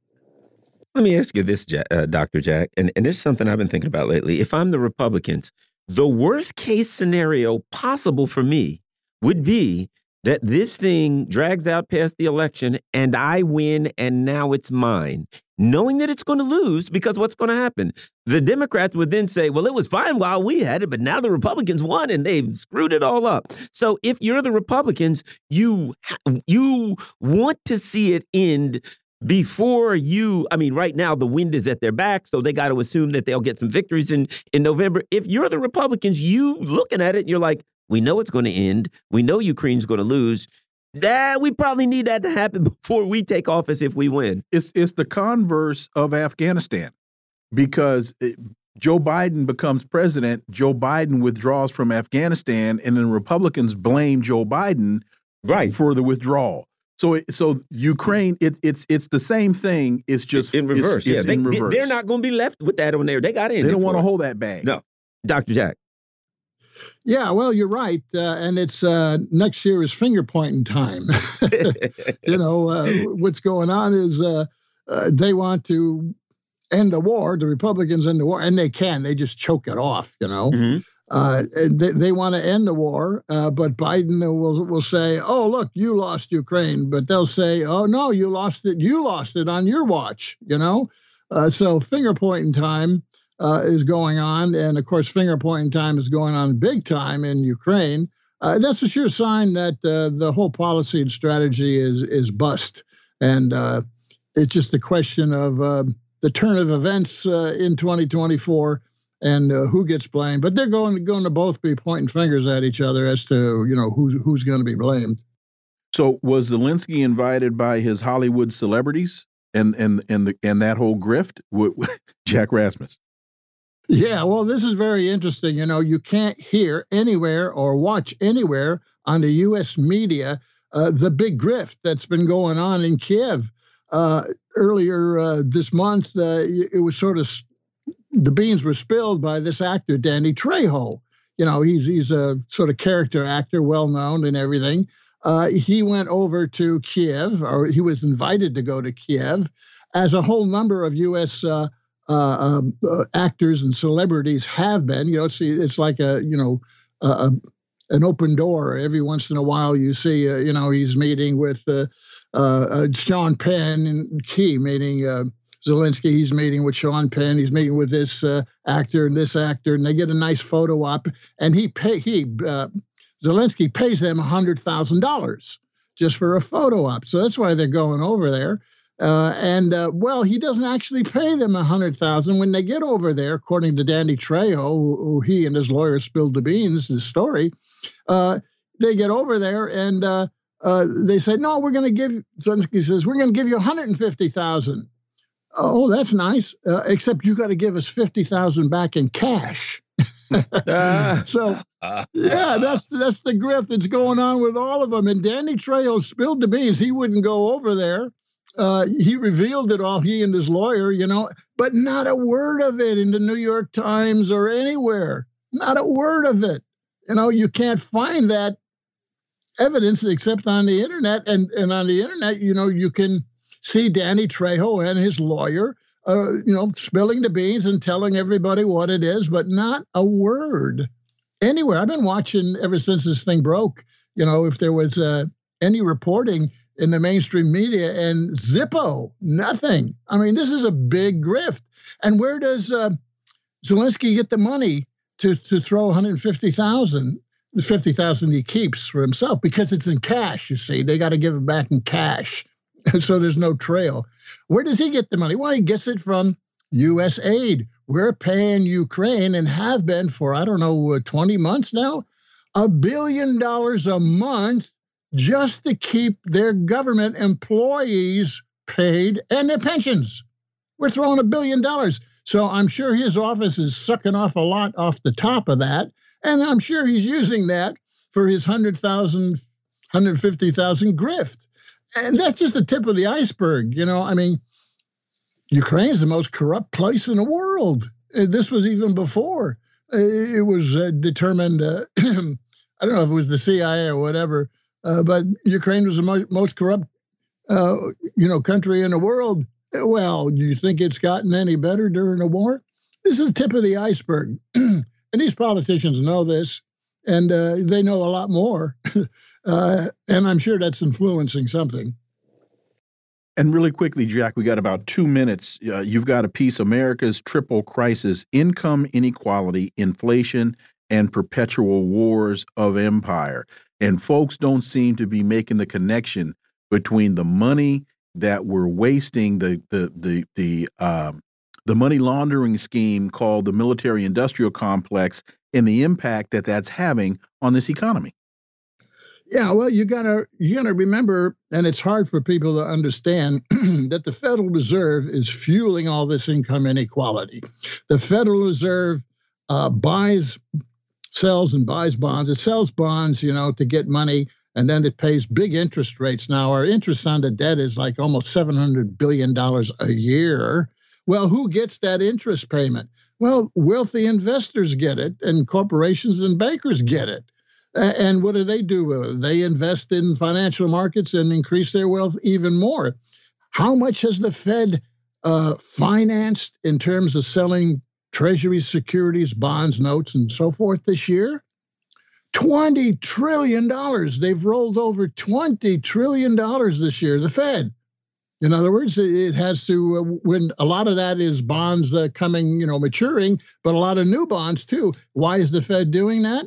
Let me ask you this, Dr. Jack, and, and is something I've been thinking about lately. If I'm the Republicans, the worst case scenario possible for me would be that this thing drags out past the election and I win and now it's mine, knowing that it's going to lose because what's going to happen? The Democrats would then say, well, it was fine while we had it, but now the Republicans won and they've screwed it all up. So if you're the Republicans, you you want to see it end before you i mean right now the wind is at their back so they got to assume that they'll get some victories in in november. If you're the republicans you looking at it you're like we know it's going to end. We know ukraine's going to lose. That we probably need that to happen before we take office if we win. It's it's the converse of afghanistan because it, Joe Biden becomes president, Joe Biden withdraws from Afghanistan, and then Republicans blame Joe Biden right. for the withdrawal. So, so Ukraine, it, it's it's the same thing. It's just in reverse. It's, it's yeah, they, in reverse. they're not going to be left with that on there. They got in. They don't want to hold that bag. No, Doctor Jack. Yeah, well, you're right, uh, and it's uh, next year is finger pointing time. you know uh, what's going on is uh, uh, they want to end the war. The Republicans end the war, and they can. They just choke it off. You know. Mm -hmm. Uh, they, they want to end the war, uh, but Biden will will say, "Oh, look, you lost Ukraine," but they'll say, "Oh no, you lost it. You lost it on your watch." You know, uh, so finger pointing time uh, is going on, and of course, finger pointing time is going on big time in Ukraine. Uh, that's a sure sign that uh, the whole policy and strategy is is bust, and it's just a question of the turn of events in 2024 and uh, who gets blamed. But they're going going to both be pointing fingers at each other as to you know who's who's going to be blamed. So was Zelensky invited by his Hollywood celebrities and and and the and that whole grift? Jack Rasmus. Yeah, well, this is very interesting. You know, you can't hear anywhere or watch anywhere on the U.S. media uh, the big grift that's been going on in Kiev. Uh, earlier uh, this month, uh, it was sort of the beans were spilled by this actor Danny Trejo. You know, he's he's a sort of character actor, well known and everything. Uh, he went over to Kiev, or he was invited to go to Kiev, as a whole number of U.S. Uh, uh, um, uh, actors and celebrities have been. You know, see, it's like a you know a, an open door. Every once in a while, you see, uh, you know, he's meeting with uh, Sean Penn and Key, meeting Zelensky. He's meeting with Sean Penn. He's meeting with this actor and this actor, and they get a nice photo op. And he pay he Zelensky pays them a hundred thousand dollars just for a photo op. So that's why they're going over there. Uh, and uh, well, he doesn't actually pay them a hundred thousand when they get over there, according to Danny Trejo, who, who, he and his lawyer spilled the beans. The story, uh, they get over there and uh, uh, they say, "No, we're going to give." Zelensky says, "We're going to give you one hundred and fifty thousand. Oh, that's nice. Uh, except you got to give us fifty thousand back in cash. so yeah, that's that's the grift that's going on with all of them. And Danny Trejo spilled the beans. He wouldn't go over there uh, he revealed it all, he and his lawyer, you know, but not a word of it in the New York Times or anywhere. Not a word of it. You know, you can't find that evidence except on the internet. And, and on the internet, you know, you can see Danny Trejo and his lawyer, uh, you know, spilling the beans and telling everybody what it is, but not a word anywhere. I've been watching ever since this thing broke. You know, if there was uh, any reporting, in the mainstream media and Zippo, nothing. I mean, this is a big grift. And where does uh, Zelensky get the money to, to throw 150,000? The 50,000 he keeps for himself because it's in cash, you see. They got to give it back in cash. so there's no trail. Where does he get the money? Well, he gets it from U.S. aid. We're paying Ukraine and have been for, I don't know, uh, 20 months now, a billion dollars a month just to keep their government employees paid and their pensions. We're throwing a billion dollars. So I'm sure his office is sucking off a lot off the top of that. And I'm sure he's using that for his 100,000, 150,000 grift. And that's just the tip of the iceberg. You know, I mean, Ukraine is the most corrupt place in the world. Uh, this was even before uh, it was uh, determined. Uh, I don't know if it was the CIA or whatever uh, but Ukraine was the mo- most corrupt, uh, you know, country in the world. Well, do you think it's gotten any better during the war? This is tip of the iceberg, and these politicians know this, and they know a lot more, uh, and I'm sure that's influencing something. And really quickly, Jack, we got about two minutes. Uh, you've got a piece America's triple crisis income inequality, inflation, and perpetual wars of empire. And folks don't seem to be making the connection between the money that we're wasting, the the the the um, the money laundering scheme called the military industrial complex, and the impact that that's having on this economy. Yeah, well, you gotta you gotta remember, and it's hard for people to understand that the Federal Reserve is fueling all this income inequality. The Federal Reserve uh, buys sells and buys bonds. It sells bonds, you know, to get money, and then it pays big interest rates. Now, our interest on the debt is like almost $700 billion a year. Well, who gets that interest payment? Well, wealthy investors get it, and corporations and bankers get it. And what do they do? They invest in financial markets and increase their wealth even more. How much has the Fed uh, financed in terms of selling Treasury securities, bonds, notes, and so forth this year? $20 trillion. They've rolled over $20 trillion this year, the Fed. In other words, it has to, uh, when a lot of that is bonds uh, coming, you know, maturing, but a lot of new bonds too. Why is the Fed doing that?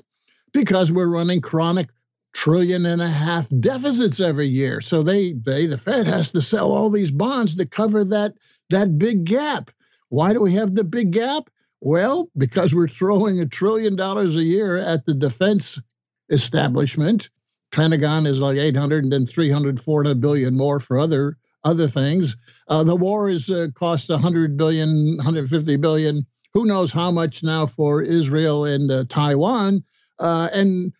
Because we're running chronic trillion and a half deficits every year. So they, they, the Fed has to sell all these bonds to cover that, that big gap. Why do we have the big gap? Well, because we're throwing a trillion dollars a year at the defense establishment Pentagon is like 800 and then 300, 400 billion more for other other things. Uh, the war is uh, cost 100 billion, 150 billion. Who knows how much now for Israel and uh, Taiwan? Uh, and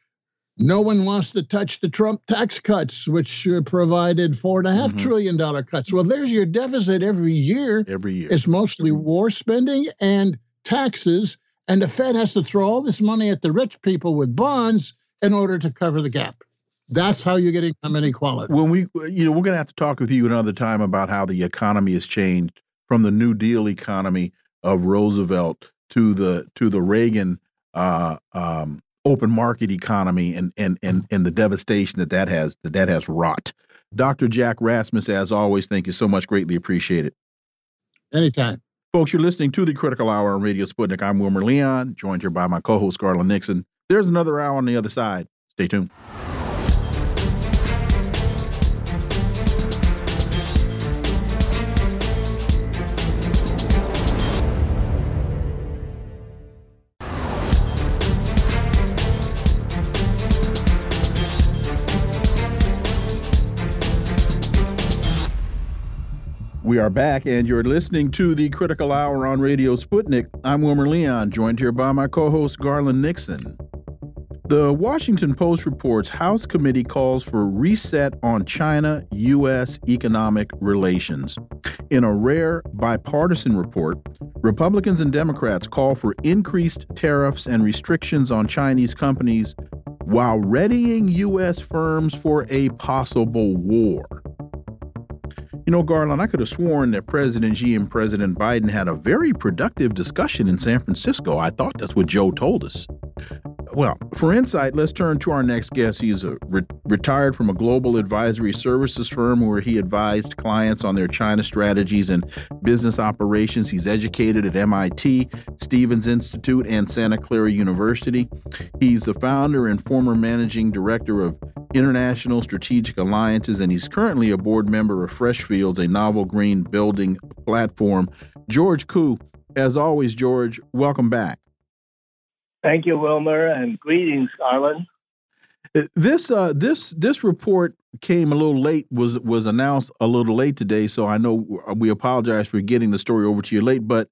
no one wants to touch the Trump tax cuts, which uh, provided four and a half mm-hmm. trillion dollar cuts. Well, there's your deficit every year. Every year, it's mostly war spending and taxes, and the Fed has to throw all this money at the rich people with bonds in order to cover the gap. That's how you get income inequality. When we, you know, we're going to have to talk with you another time about how the economy has changed from the New Deal economy of Roosevelt to the to the Reagan uh, um, open market economy and and and and the devastation that that has that that has wrought. Dr. Jack Rasmus, as always, thank you so much. Greatly appreciate it. Anytime. Folks, you're listening to the Critical Hour on Radio Sputnik. I'm Wilmer Leon, joined here by my co-host Garland Nixon. There's another hour on the other side. Stay tuned. We are back, and you're listening to the Critical Hour on Radio Sputnik. I'm Wilmer Leon, joined here by my co host Garland Nixon. The Washington Post reports House committee calls for reset on China U.S. economic relations. In a rare bipartisan report, Republicans and Democrats call for increased tariffs and restrictions on Chinese companies while readying U.S. firms for a possible war. You know, Garland, I could have sworn that President Xi and President Biden had a very productive discussion in San Francisco. I thought that's what Joe told us. Well, for insight, let's turn to our next guest. He's re retired from a global advisory services firm where he advised clients on their China strategies and business operations. He's educated at MIT, Stevens Institute, and Santa Clara University. He's the founder and former managing director of International Strategic Alliances, and he's currently a board member of Freshfields, a novel green building platform. George Koo, as always, George, welcome back. Thank you, Wilmer, and greetings, Garland. Uh, this uh, this this report came a little late. was was announced a little late today, so I know we apologize for getting the story over to you late. But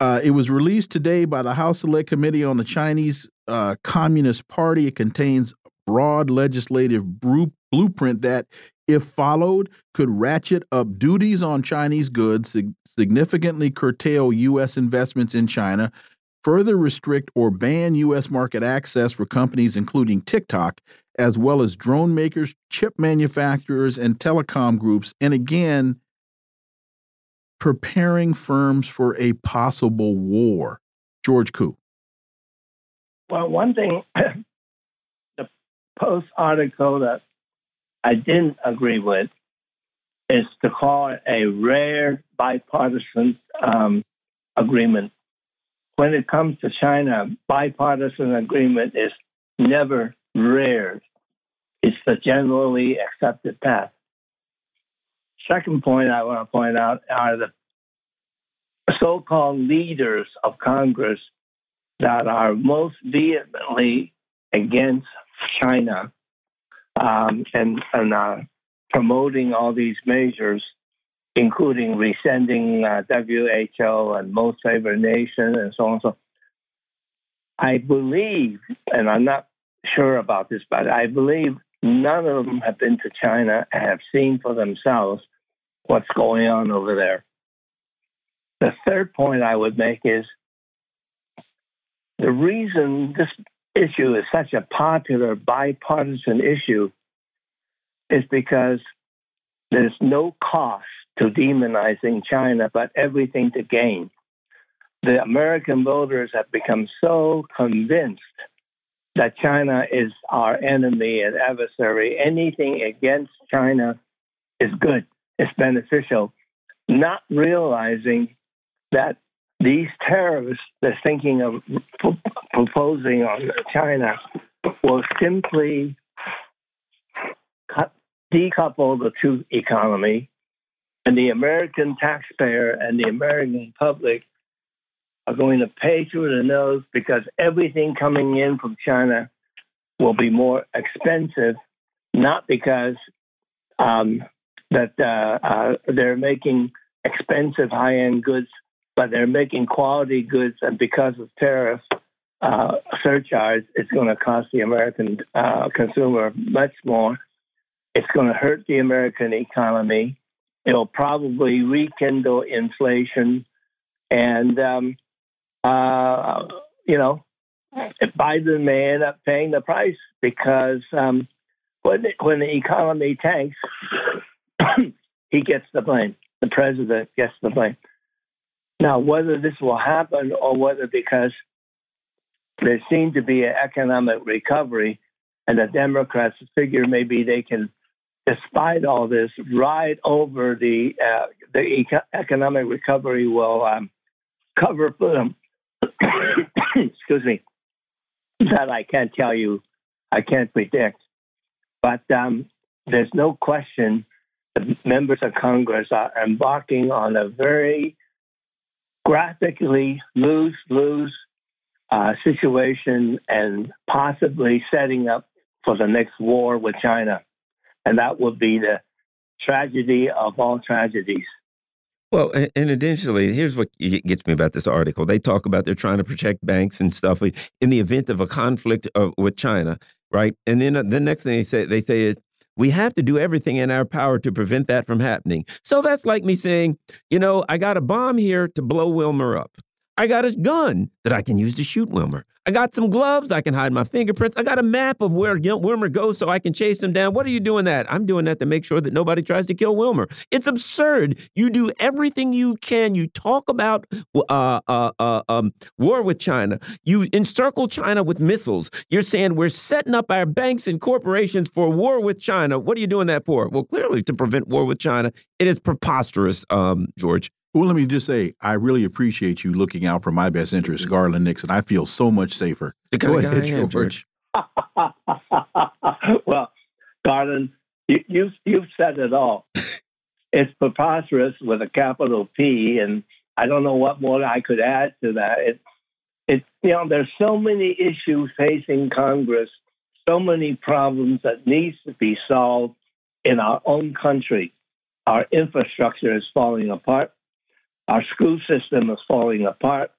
uh, it was released today by the House Select Committee on the Chinese uh, Communist Party. It contains a broad legislative blueprint that, if followed, could ratchet up duties on Chinese goods, sig significantly curtail U.S. investments in China, further restrict or ban U.S. market access for companies including TikTok, as well as drone makers, chip manufacturers, and telecom groups, and again, preparing firms for a possible war. George Koo. Well, one thing, the Post article that I didn't agree with is to call it a rare bipartisan um, agreement when it comes to China, bipartisan agreement is never rare. It's the generally accepted path. Second point I want to point out are the so called leaders of Congress that are most vehemently against China um, and, and uh, promoting all these measures including rescinding uh, WHO and most favored nation and so on. and So I believe, and I'm not sure about this, but I believe none of them have been to China and have seen for themselves what's going on over there. The third point I would make is the reason this issue is such a popular bipartisan issue is because there's no cost to demonizing China, but everything to gain. The American voters have become so convinced that China is our enemy and adversary. Anything against China is good, it's beneficial, not realizing that these terrorists they're thinking of proposing on China will simply decouple the two economy and the American taxpayer and the American public are going to pay through the nose because everything coming in from China will be more expensive not because um, that uh, uh, they're making expensive high-end goods, but they're making quality goods, and because of tariff uh, surcharge, it's going to cost the American uh, consumer much more. It's going to hurt the American economy. It'll probably rekindle inflation, and um, uh, you know, Biden may end up paying the price because um, when when the economy tanks, he gets the blame. The president gets the blame. Now, whether this will happen or whether because there seems to be an economic recovery, and the Democrats figure maybe they can, despite all this, ride over the uh, the eco- economic recovery will um, cover them. Excuse me. That I can't tell you. I can't predict. But um, there's no question the members of Congress are embarking on a very graphically lose lose uh, situation and possibly setting up for the next war with China. And that would be the tragedy of all tragedies. Well, and additionally, here's what gets me about this article. They talk about they're trying to protect banks and stuff in the event of a conflict with China, right? And then uh, the next thing they say they say is we have to do everything in our power to prevent that from happening. So that's like me saying, you know, I got a bomb here to blow Wilmer up. I got a gun that I can use to shoot Wilmer. I got some gloves. I can hide my fingerprints. I got a map of where Wilmer goes so I can chase him down. What are you doing that? I'm doing that to make sure that nobody tries to kill Wilmer. It's absurd. You do everything you can. You talk about uh, uh, uh, um, war with China. You encircle China with missiles. You're saying we're setting up our banks and corporations for war with China. What are you doing that for? Well, clearly to prevent war with China. It is preposterous, um, George. Well, let me just say, I really appreciate you looking out for my best interest, Garland Nixon. I feel so much safer. Go ahead, George. well, Garland, you, you've, you've said it all. it's preposterous with a capital P, and I don't know what more I could add to that. It, it, you know, there's so many issues facing Congress, so many problems that needs to be solved in our own country. Our infrastructure is falling apart. Our school system is falling apart.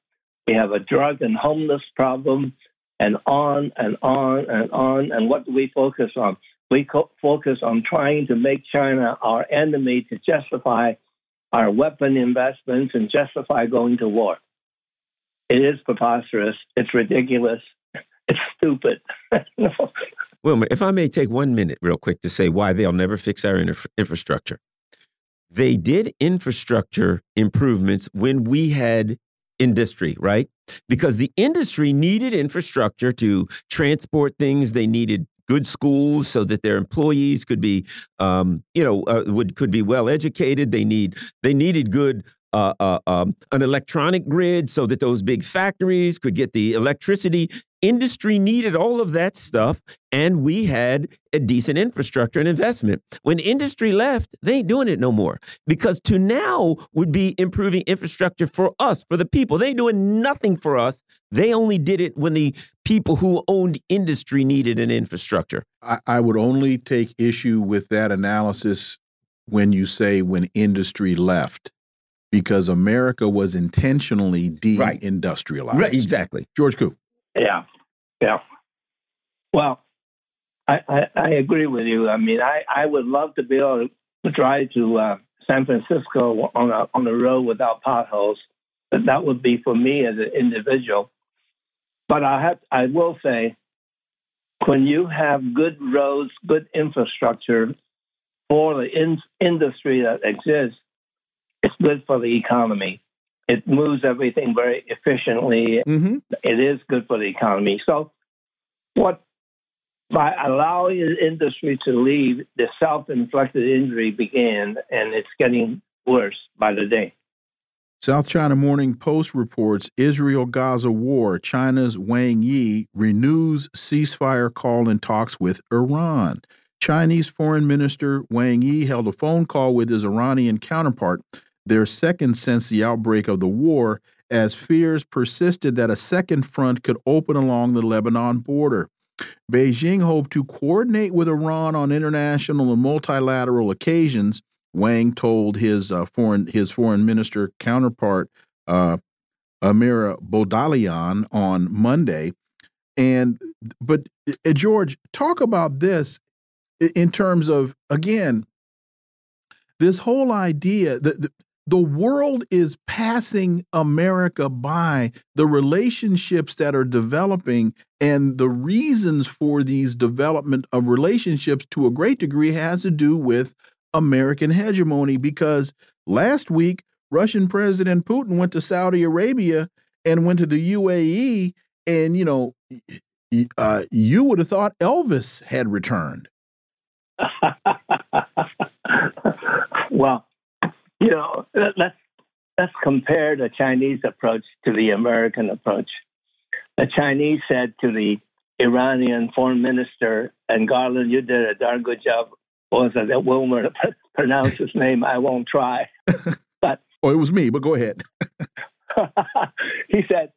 We have a drug and homeless problem, and on and on and on. And what do we focus on? We co- focus on trying to make China our enemy to justify our weapon investments and justify going to war. It is preposterous. It's ridiculous. It's stupid. Wilmer, if I may take one minute real quick to say why they'll never fix our infrastructure. They did infrastructure improvements when we had industry, right? Because the industry needed infrastructure to transport things. They needed good schools so that their employees could be, um, you know, uh, would could be well educated. They need they needed good uh, uh, um, an electronic grid so that those big factories could get the electricity. Industry needed all of that stuff, and we had a decent infrastructure and investment. When industry left, they ain't doing it no more because to now would be improving infrastructure for us, for the people. They ain't doing nothing for us. They only did it when the people who owned industry needed an infrastructure. I, I would only take issue with that analysis when you say when industry left because America was intentionally deindustrialized. Right, exactly. George Koo. Yeah, yeah. Well, I, I, I, agree with you. I mean, I, I would love to be able to drive to uh, San Francisco on a on a road without potholes. But that would be for me as an individual. But I have I will say, when you have good roads, good infrastructure for the in, industry that exists, it's good for the economy. It moves everything very efficiently. Mm-hmm. It is good for the economy. So, what by allowing the industry to leave, the self-inflicted injury began, and it's getting worse by the day. South China Morning Post reports Israel Gaza war. China's Wang Yi renews ceasefire call in talks with Iran. Chinese Foreign Minister Wang Yi held a phone call with his Iranian counterpart their second since the outbreak of the war, as fears persisted that a second front could open along the Lebanon border. Beijing hoped to coordinate with Iran on international and multilateral occasions. Wang told his uh, foreign his foreign minister counterpart uh, Amir-Abdollahian on Monday. And but uh, George, talk about this in terms of again this whole idea that the, world is passing America by. The relationships that are developing and the reasons for these development of relationships to a great degree has to do with American hegemony because last week Russian President Putin went to Saudi Arabia and went to the UAE and you know uh, you would have thought Elvis had returned. well, you know, let's let's compare the Chinese approach to the American approach. The Chinese said to the Iranian foreign minister, and Garland, you did a darn good job. Was it that Wilmer pronounce his name? I won't try. But oh, it was me. But go ahead. he said,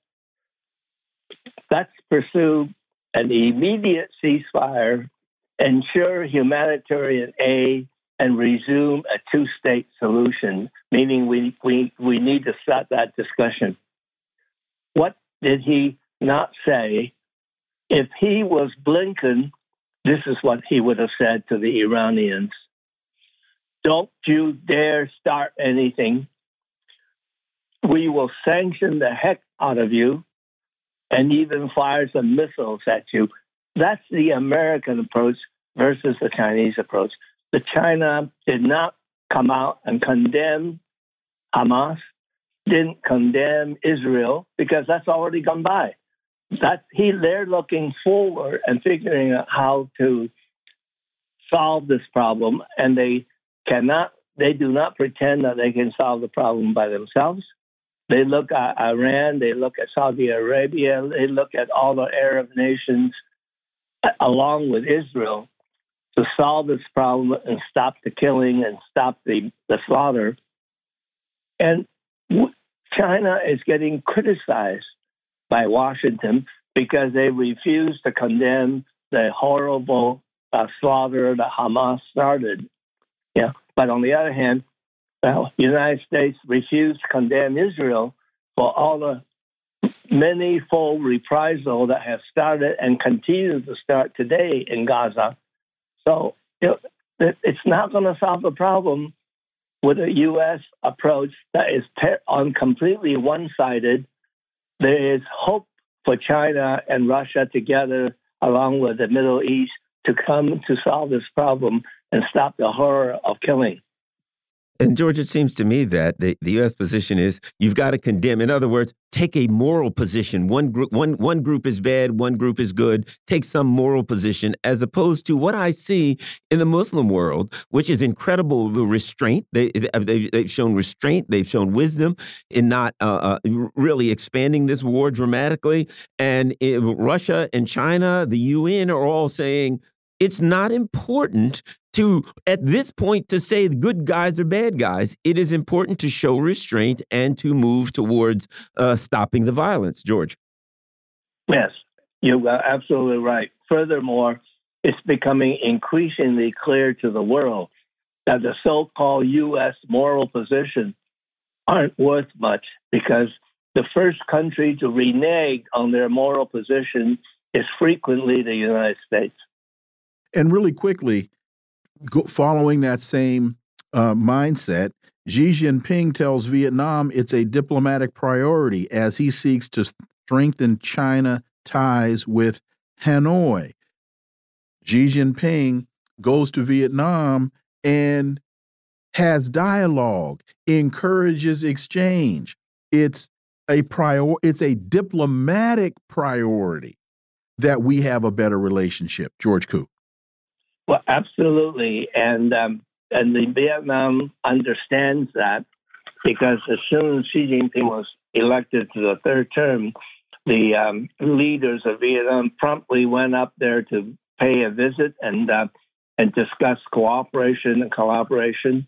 "Let's pursue an immediate ceasefire, ensure humanitarian aid, and resume a two state solution, meaning we, we, we need to start that discussion. What did he not say? If he was Blinken, this is what he would have said to the Iranians Don't you dare start anything. We will sanction the heck out of you and even fire some missiles at you. That's the American approach versus the Chinese approach that China did not come out and condemn Hamas, didn't condemn Israel because that's already gone by. That he they're looking forward and figuring out how to solve this problem, and they cannot. They do not pretend that they can solve the problem by themselves. They look at Iran, they look at Saudi Arabia, they look at all the Arab nations uh, along with Israel to solve this problem and stop the killing and stop the, the slaughter. And China is getting criticized by Washington because they refuse to condemn the horrible uh, slaughter that Hamas started. Yeah, but on the other hand, well, the United States refused to condemn Israel for all the many fold reprisal that has started and continues to start today in Gaza so it, it's not going to solve the problem with a U.S. approach that is on completely one-sided. There is hope for China and Russia together, along with the Middle East, to come to solve this problem and stop the horror of killing. And George, it seems to me that the, the U.S. position is you've got to condemn. In other words, take a moral position. One group, one one group is bad, one group is good. Take some moral position, as opposed to what I see in the Muslim world, which is incredible restraint. They, they have shown restraint. They've shown wisdom in not uh, uh, really expanding this war dramatically. And it, Russia and China, the UN, are all saying it's not important to at this point to say good guys are bad guys. It is important to show restraint and to move towards uh, stopping the violence. George. Yes, you're absolutely right. Furthermore, it's becoming increasingly clear to the world that the so-called U.S. moral position aren't worth much because the first country to renege on their moral position is frequently the United States. And really quickly, following that same uh, mindset, Xi Jinping tells Vietnam it's a diplomatic priority as he seeks to strengthen China ties with Hanoi. Xi Jinping goes to Vietnam and has dialogue, encourages exchange. It's a prior it's a diplomatic priority that we have a better relationship. George Koo. Well, absolutely, and um, and the Vietnam understands that because as soon as Xi Jinping was elected to the third term, the um, leaders of Vietnam promptly went up there to pay a visit and uh, and discuss cooperation and collaboration.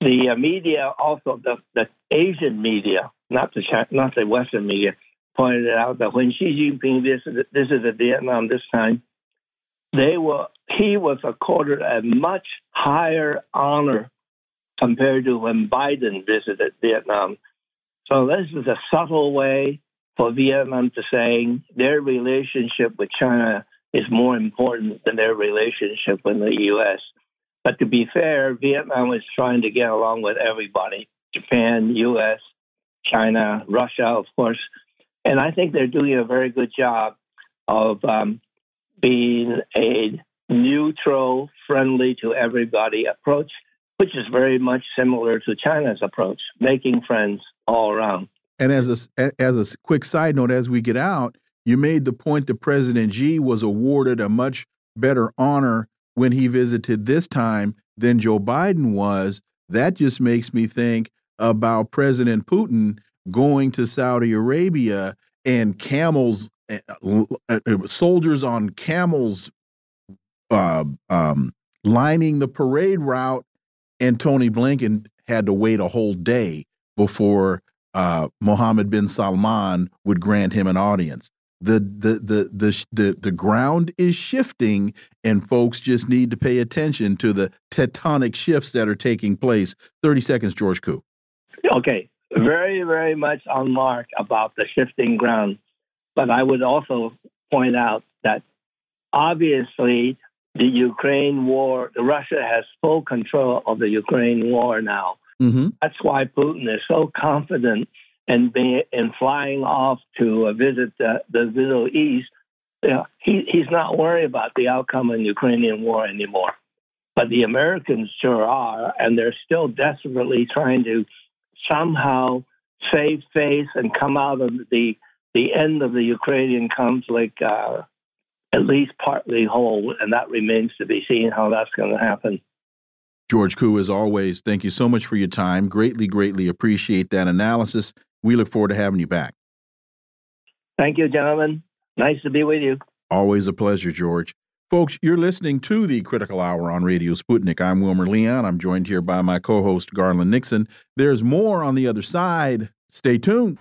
The uh, media, also the, the Asian media, not the China, not the Western media, pointed out that when Xi Jinping visited, visited Vietnam this time, they were he was accorded a much higher honor compared to when Biden visited Vietnam. So this is a subtle way for Vietnam to saying their relationship with China is more important than their relationship with the U.S. But to be fair, Vietnam is trying to get along with everybody Japan, U.S., China, Russia, of course. And I think they're doing a very good job of um, being a neutral, friendly to everybody approach, which is very much similar to China's approach, making friends all around. And as a as a quick side note, as we get out, you made the point that President Xi was awarded a much better honor when he visited this time than Joe Biden was. That just makes me think about President Putin going to Saudi Arabia and camels, soldiers on camels uh, um, lining the parade route, and Tony Blinken had to wait a whole day before uh, Mohammed bin Salman would grant him an audience. The, the the the the the ground is shifting, and folks just need to pay attention to the tectonic shifts that are taking place. Thirty seconds, George Koo. Okay, very very much on mark about the shifting ground, but I would also point out that obviously the Ukraine war, Russia has full control of the Ukraine war now. Mm -hmm. That's why Putin is so confident in, being, in flying off to uh, visit the, the Middle East. You know, he, he's not worried about the outcome of the Ukrainian war anymore. But the Americans sure are, and they're still desperately trying to somehow save face and come out of the the end of the Ukrainian conflict uh, at least partly whole, and that remains to be seen how that's going to happen. George Koo, as always, thank you so much for your time. Greatly, greatly appreciate that analysis. We look forward to having you back. Thank you, gentlemen. Nice to be with you. Always a pleasure, George. Folks, you're listening to the Critical Hour on Radio Sputnik. I'm Wilmer Leon. I'm joined here by my co host, Garland Nixon. There's more on the other side. Stay tuned.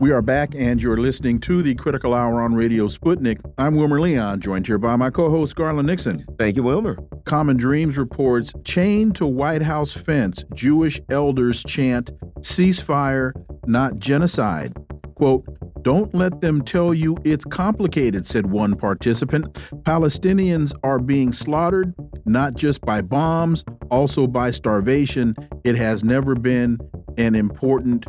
We are back, and you're listening to the Critical Hour on Radio Sputnik. I'm Wilmer Leon, joined here by my co host, Garland Nixon. Thank you, Wilmer. Common Dreams reports chained to White House fence, Jewish elders chant ceasefire, not genocide. Quote, don't let them tell you it's complicated, said one participant. Palestinians are being slaughtered, not just by bombs, also by starvation. It has never been an important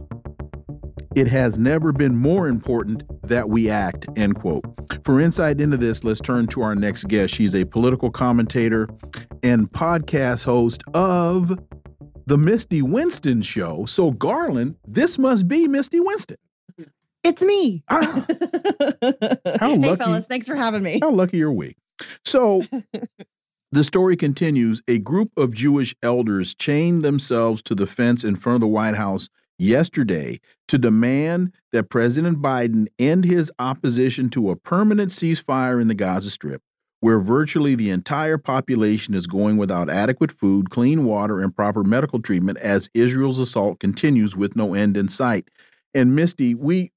it has never been more important that we act, end quote. For insight into this, let's turn to our next guest. She's a political commentator and podcast host of The Misty Winston Show. So, Garland, this must be Misty Winston. It's me. Ah. How lucky. Hey, fellas, thanks for having me. How lucky are we? So, the story continues. A group of Jewish elders chained themselves to the fence in front of the White House yesterday to demand that President Biden end his opposition to a permanent ceasefire in the Gaza Strip, where virtually the entire population is going without adequate food, clean water, and proper medical treatment as Israel's assault continues with no end in sight. And Misty, we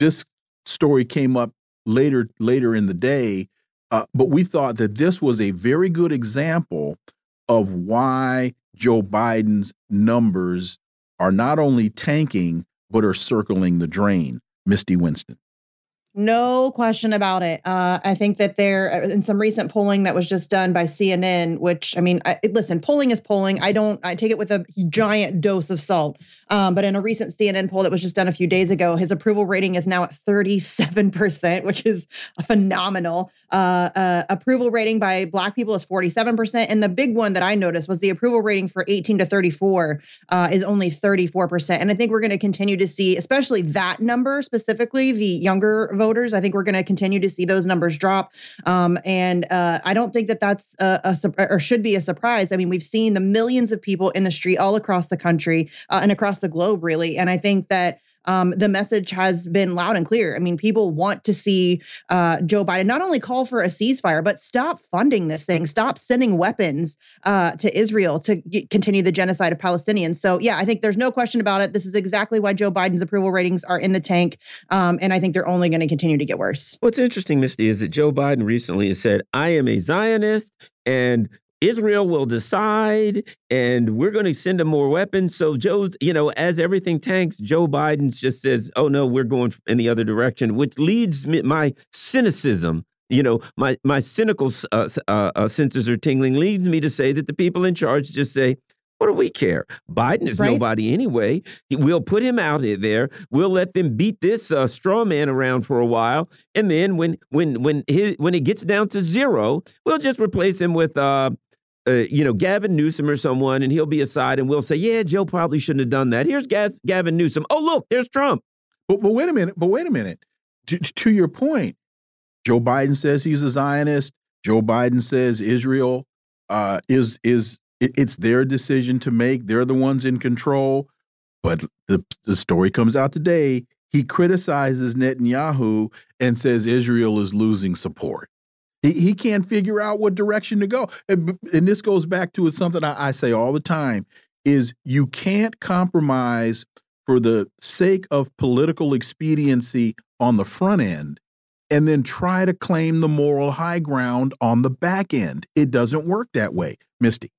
this story came up later later in the day, uh, but we thought that this was a very good example of why Joe Biden's numbers are not only tanking, but are circling the drain. Misty Winston. No question about it. Uh, I think that there, uh, in some recent polling that was just done by CNN, which I mean, I, listen, polling is polling. I don't, I take it with a giant dose of salt. Um, but in a recent CNN poll that was just done a few days ago, his approval rating is now at 37%, which is a phenomenal. Uh, uh, approval rating by Black people is 47%. And the big one that I noticed was the approval rating for 18 to 34 uh, is only 34%. And I think we're going to continue to see, especially that number specifically, the younger voters. I think we're going to continue to see those numbers drop. Um, and uh, I don't think that that's a, a, or should be a surprise. I mean, we've seen the millions of people in the street all across the country uh, and across the globe, really. And I think that um, the message has been loud and clear. I mean, people want to see uh, Joe Biden not only call for a ceasefire, but stop funding this thing, stop sending weapons uh, to Israel to g- continue the genocide of Palestinians. So, yeah, I think there's no question about it. This is exactly why Joe Biden's approval ratings are in the tank. Um, and I think they're only going to continue to get worse. What's interesting, Misty, is that Joe Biden recently has said, I am a Zionist and Israel will decide, and we're going to send them more weapons. So Joe's, you know, as everything tanks, Joe Biden just says, "Oh no, we're going in the other direction," which leads me my cynicism. You know, my my cynical uh, uh, uh, senses are tingling. Leads me to say that the people in charge just say, what do we care? Biden is right? nobody anyway. We'll put him out there. We'll let them beat this uh, straw man around for a while, and then when when when his, when it gets down to zero, we'll just replace him with uh, uh, you know, Gavin Newsom or someone, and he'll be aside, and we'll say, "Yeah, Joe probably shouldn't have done that." Here's Gaz Gavin Newsom. Oh, look, there's Trump. But, but wait a minute. But wait a minute. To, to your point, Joe Biden says he's a Zionist. Joe Biden says Israel uh, is is it's their decision to make. They're the ones in control. But the the story comes out today. He criticizes Netanyahu and says Israel is losing support. He, can't figure out what direction to go. And, this goes back to something I, I say all the time is you can't compromise for the sake of political expediency on the front end and then try to claim the moral high ground on the back end. It doesn't work that way. Misty.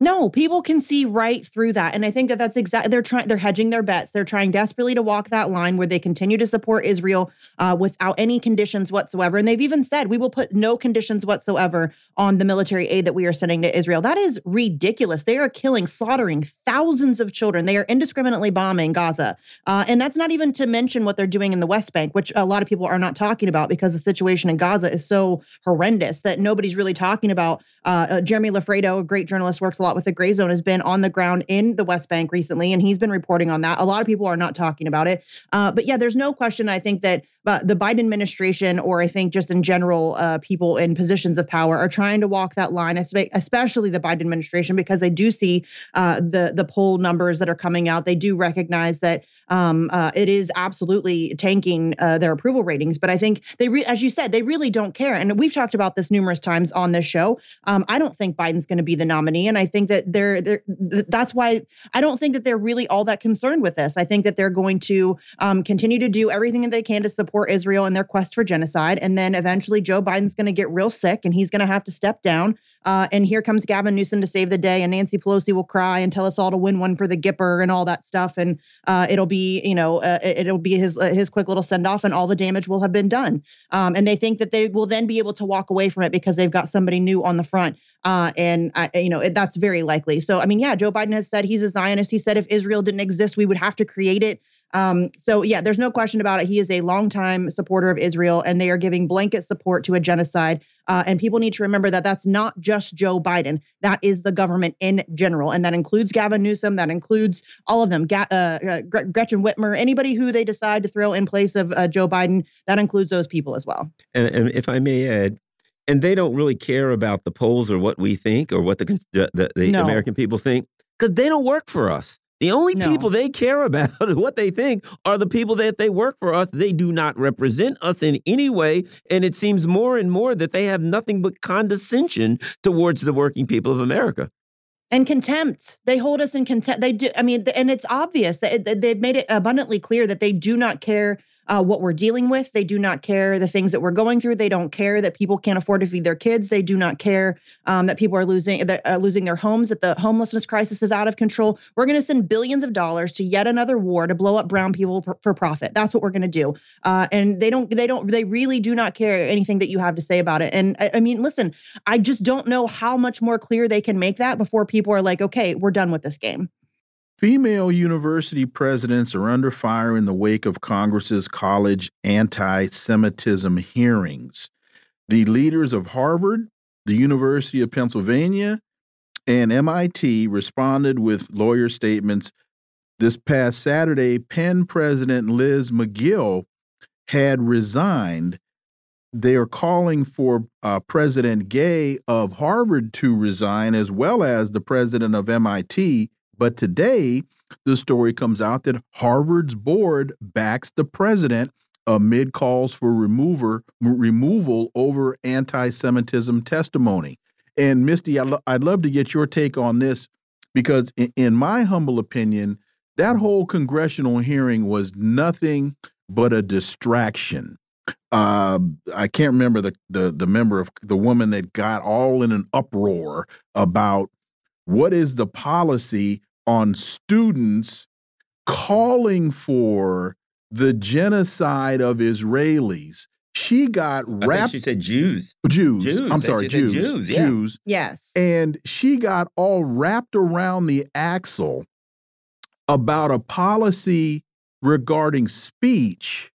No, people can see right through that. And I think that that's exactly they're trying they're hedging their bets. They're trying desperately to walk that line where they continue to support Israel uh, without any conditions whatsoever. And they've even said we will put no conditions whatsoever on the military aid that we are sending to Israel. That is ridiculous. They are killing, slaughtering thousands of children. They are indiscriminately bombing Gaza. Uh, and that's not even to mention what they're doing in the West Bank, which a lot of people are not talking about because the situation in Gaza is so horrendous that nobody's really talking about. Uh, uh Jeremy Loffredo, a great journalist, works a lot lot with the Grayzone has been on the ground in the West Bank recently, and he's been reporting on that. A lot of people are not talking about it. Uh, but yeah, there's no question. I think that but the Biden administration, or I think just in general, uh, people in positions of power are trying to walk that line, especially the Biden administration, because they do see uh, the the poll numbers that are coming out. They do recognize that um, uh, it is absolutely tanking uh, their approval ratings. But I think they, re- as you said, they really don't care. And we've talked about this numerous times on this show. Um, I don't think Biden's going to be the nominee, and I think that they're, they're that's why I don't think that they're really all that concerned with this. I think that they're going to um, continue to do everything that they can to support support Israel in their quest for genocide. And then eventually Joe Biden's going to get real sick and he's going to have to step down. Uh, and here comes Gavin Newsom to save the day, and Nancy Pelosi will cry and tell us all to win one for the Gipper and all that stuff. And uh, it'll be, you know, uh, it'll be his uh, his quick little send off, and all the damage will have been done. Um, and they think that they will then be able to walk away from it because they've got somebody new on the front. Uh, and I, you know, it, that's very likely. So, I mean, yeah, Joe Biden has said he's a Zionist. He said if Israel didn't exist, we would have to create it. Um, so yeah, there's no question about it. He is a longtime supporter of Israel, and they are giving blanket support to a genocide. Uh, and people need to remember that that's not just Joe Biden. That is the government in general, and that includes Gavin Newsom. That includes all of them. Ga- uh, uh, Gretchen Whitmer, anybody who they decide to throw in place of uh, Joe Biden. That includes those people as well. And, and if I may add, and they don't really care about the polls or what we think or what the the, the no. American people think because they don't work for us. The only no. people they care about, what they think, are the people that they work for us. They do not represent us in any way. And it seems more and more that they have nothing but condescension towards the working people of America. And contempt. They hold us in contempt. They do. I mean, and it's obvious that they've made it abundantly clear that they do not care uh, what we're dealing with. They do not care the things that we're going through. They don't care that people can't afford to feed their kids. They do not care um, that people are losing uh, losing their homes. That the homelessness crisis is out of control. We're going to send billions of dollars to yet another war to blow up brown people for, for profit. That's what we're going to do. Uh, and they don't. They don't. They really do not care anything that you have to say about it. And I, I mean, listen, I just don't know how much more clear they can make that before people are like, okay, we're done with this game. Female university presidents are under fire in the wake of Congress's college anti Semitism hearings. The leaders of Harvard, the University of Pennsylvania, and MIT responded with lawyer statements. This past Saturday, Penn President Liz Magill had resigned. They are calling for uh, President Gay of Harvard to resign, as well as the president of MIT. But today, the story comes out that Harvard's board backs the president amid calls for remover removal over anti-Semitism testimony. And Misty, I'd, I'd love to get your take on this because, in, in my humble opinion, that whole congressional hearing was nothing but a distraction. Uh, I can't remember the, the the member of the woman that got all in an uproar about what is the policy on students calling for the genocide of Israelis. She got wrapped. she said Jews. Jews. Jews. I'm sorry, Jews. Jews. Yeah. Jews. Yes. And she got all wrapped around the axle about a policy regarding speech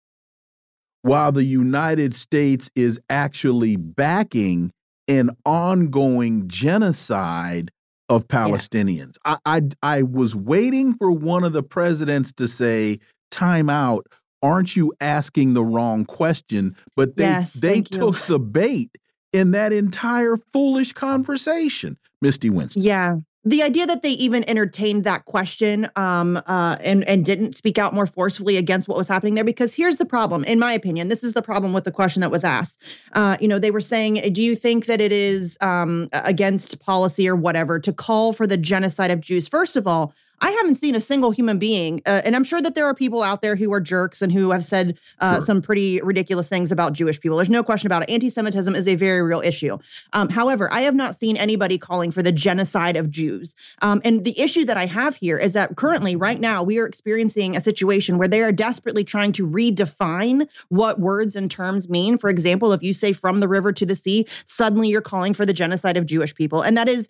while the United States is actually backing an ongoing genocide of Palestinians. Yeah. I, I I was waiting for one of the presidents to say, "Time out." Aren't you asking the wrong question? But they yes, they took you. the bait in that entire foolish oh. conversation, Misty Winston. Yeah, the idea that they even entertained that question um, uh, and and didn't speak out more forcefully against what was happening there because here's the problem in my opinion this is the problem with the question that was asked. Uh, you know they were saying do you think that it is um, against policy or whatever to call for the genocide of jews? First of all I haven't seen a single human being, uh, and I'm sure that there are people out there who are jerks and who have said uh, sure. some pretty ridiculous things about Jewish people. There's no question about it. Anti-Semitism is a very real issue. Um, however, I have not seen anybody calling for the genocide of Jews. Um, and the issue that I have here is that currently, right now, we are experiencing a situation where they are desperately trying to redefine what words and terms mean. For example, if you say "from the river to the sea," suddenly you're calling for the genocide of Jewish people, and that is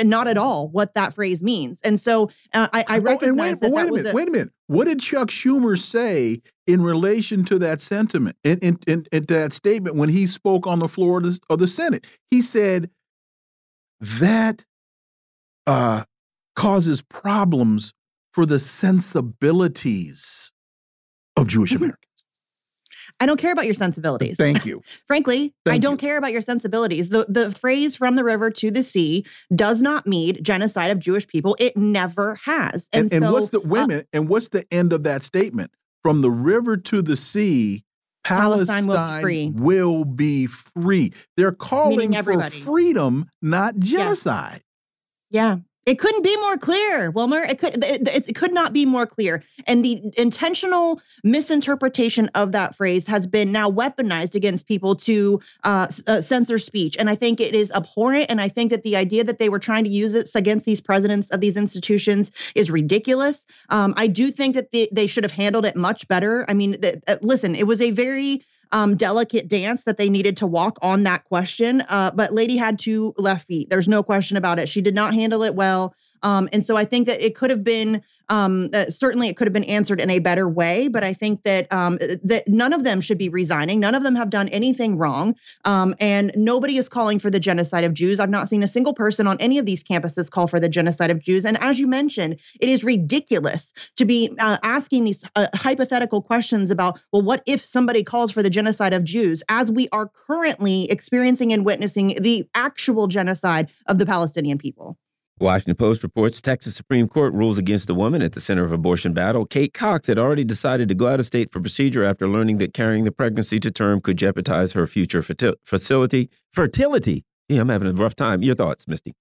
not at all what that phrase means. And so uh, I, I recognize oh, wait, that wait that a minute, a, wait a minute. What did Chuck Schumer say in relation to that sentiment, in, in, in, in that statement when he spoke on the floor of the, of the Senate? He said that uh, causes problems for the sensibilities of Jewish Mm-hmm. Americans. I don't care about your sensibilities. Thank you. Frankly, Thank I don't you. care about your sensibilities. The the phrase from the river to the sea does not mean genocide of Jewish people. It never has. And, and, so, what's the women? uh, and what's the end of that statement? From the river to the sea, Palestine, Palestine will be free. will be free. They're calling for freedom, not genocide. Yeah. It couldn't be more clear, Wilmer. It could it, it, could not be more clear. And the intentional misinterpretation of that phrase has been now weaponized against people to uh, uh, censor speech. And I think it is abhorrent. And I think that the idea that they were trying to use it against these presidents of these institutions is ridiculous. Um, I do think that they, they should have handled it much better. I mean, uh, listen, it was a very um, delicate dance that they needed to walk on that question. Uh, but Lady had two left feet. There's no question about it. She did not handle it well. Um, and so I think that it could have been um, uh, certainly it could have been answered in a better way. But I think that um, that none of them should be resigning. None of them have done anything wrong, um, and nobody is calling for the genocide of Jews. I've not seen a single person on any of these campuses call for the genocide of Jews. And as you mentioned, it is ridiculous to be uh, asking these uh, hypothetical questions about, well, what if somebody calls for the genocide of Jews, as we are currently experiencing and witnessing the actual genocide of the Palestinian people. Washington Post reports Texas Supreme Court rules against the woman at the center of abortion battle. Kate Cox had already decided to go out of state for procedure after learning that carrying the pregnancy to term could jeopardize her future facility fertility. Yeah, I'm having a rough time. Your thoughts, Misty?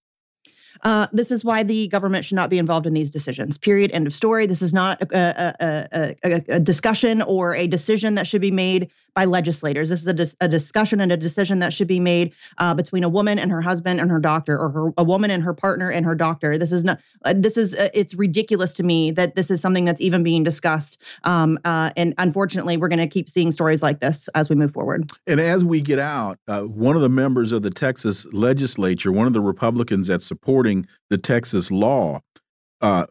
Uh, this is why the government should not be involved in these decisions. Period. End of story. This is not a, a, a, a discussion or a decision that should be made by legislators. This is a, dis a discussion and a decision that should be made uh, between a woman and her husband and her doctor, or her, a woman and her partner and her doctor. This is not. Uh, this is. Uh, it's ridiculous to me that this is something that's even being discussed. Um, uh, and unfortunately, we're going to keep seeing stories like this as we move forward. And as we get out, uh, one of the members of the Texas legislature, one of the Republicans that supporting the Texas law. Uh,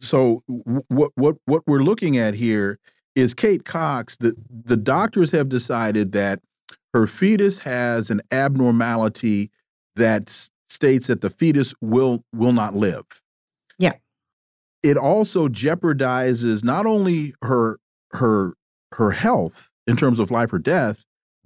so what what what we're looking at here is Kate Cox. The the doctors have decided that her fetus has an abnormality that states that the fetus will will not live. Yeah. It also jeopardizes not only her her her health in terms of life or death,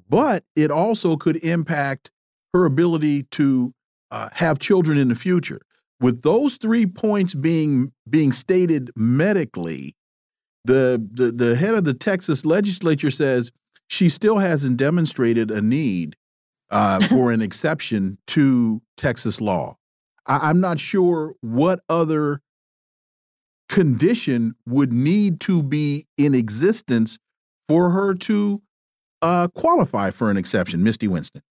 but it also could impact her ability to uh, have children in the future. With those three points being being stated medically, the, the the head of the Texas legislature says she still hasn't demonstrated a need uh, for an exception to Texas law. I, I'm not sure what other condition would need to be in existence for her to uh, qualify for an exception, Misty Winston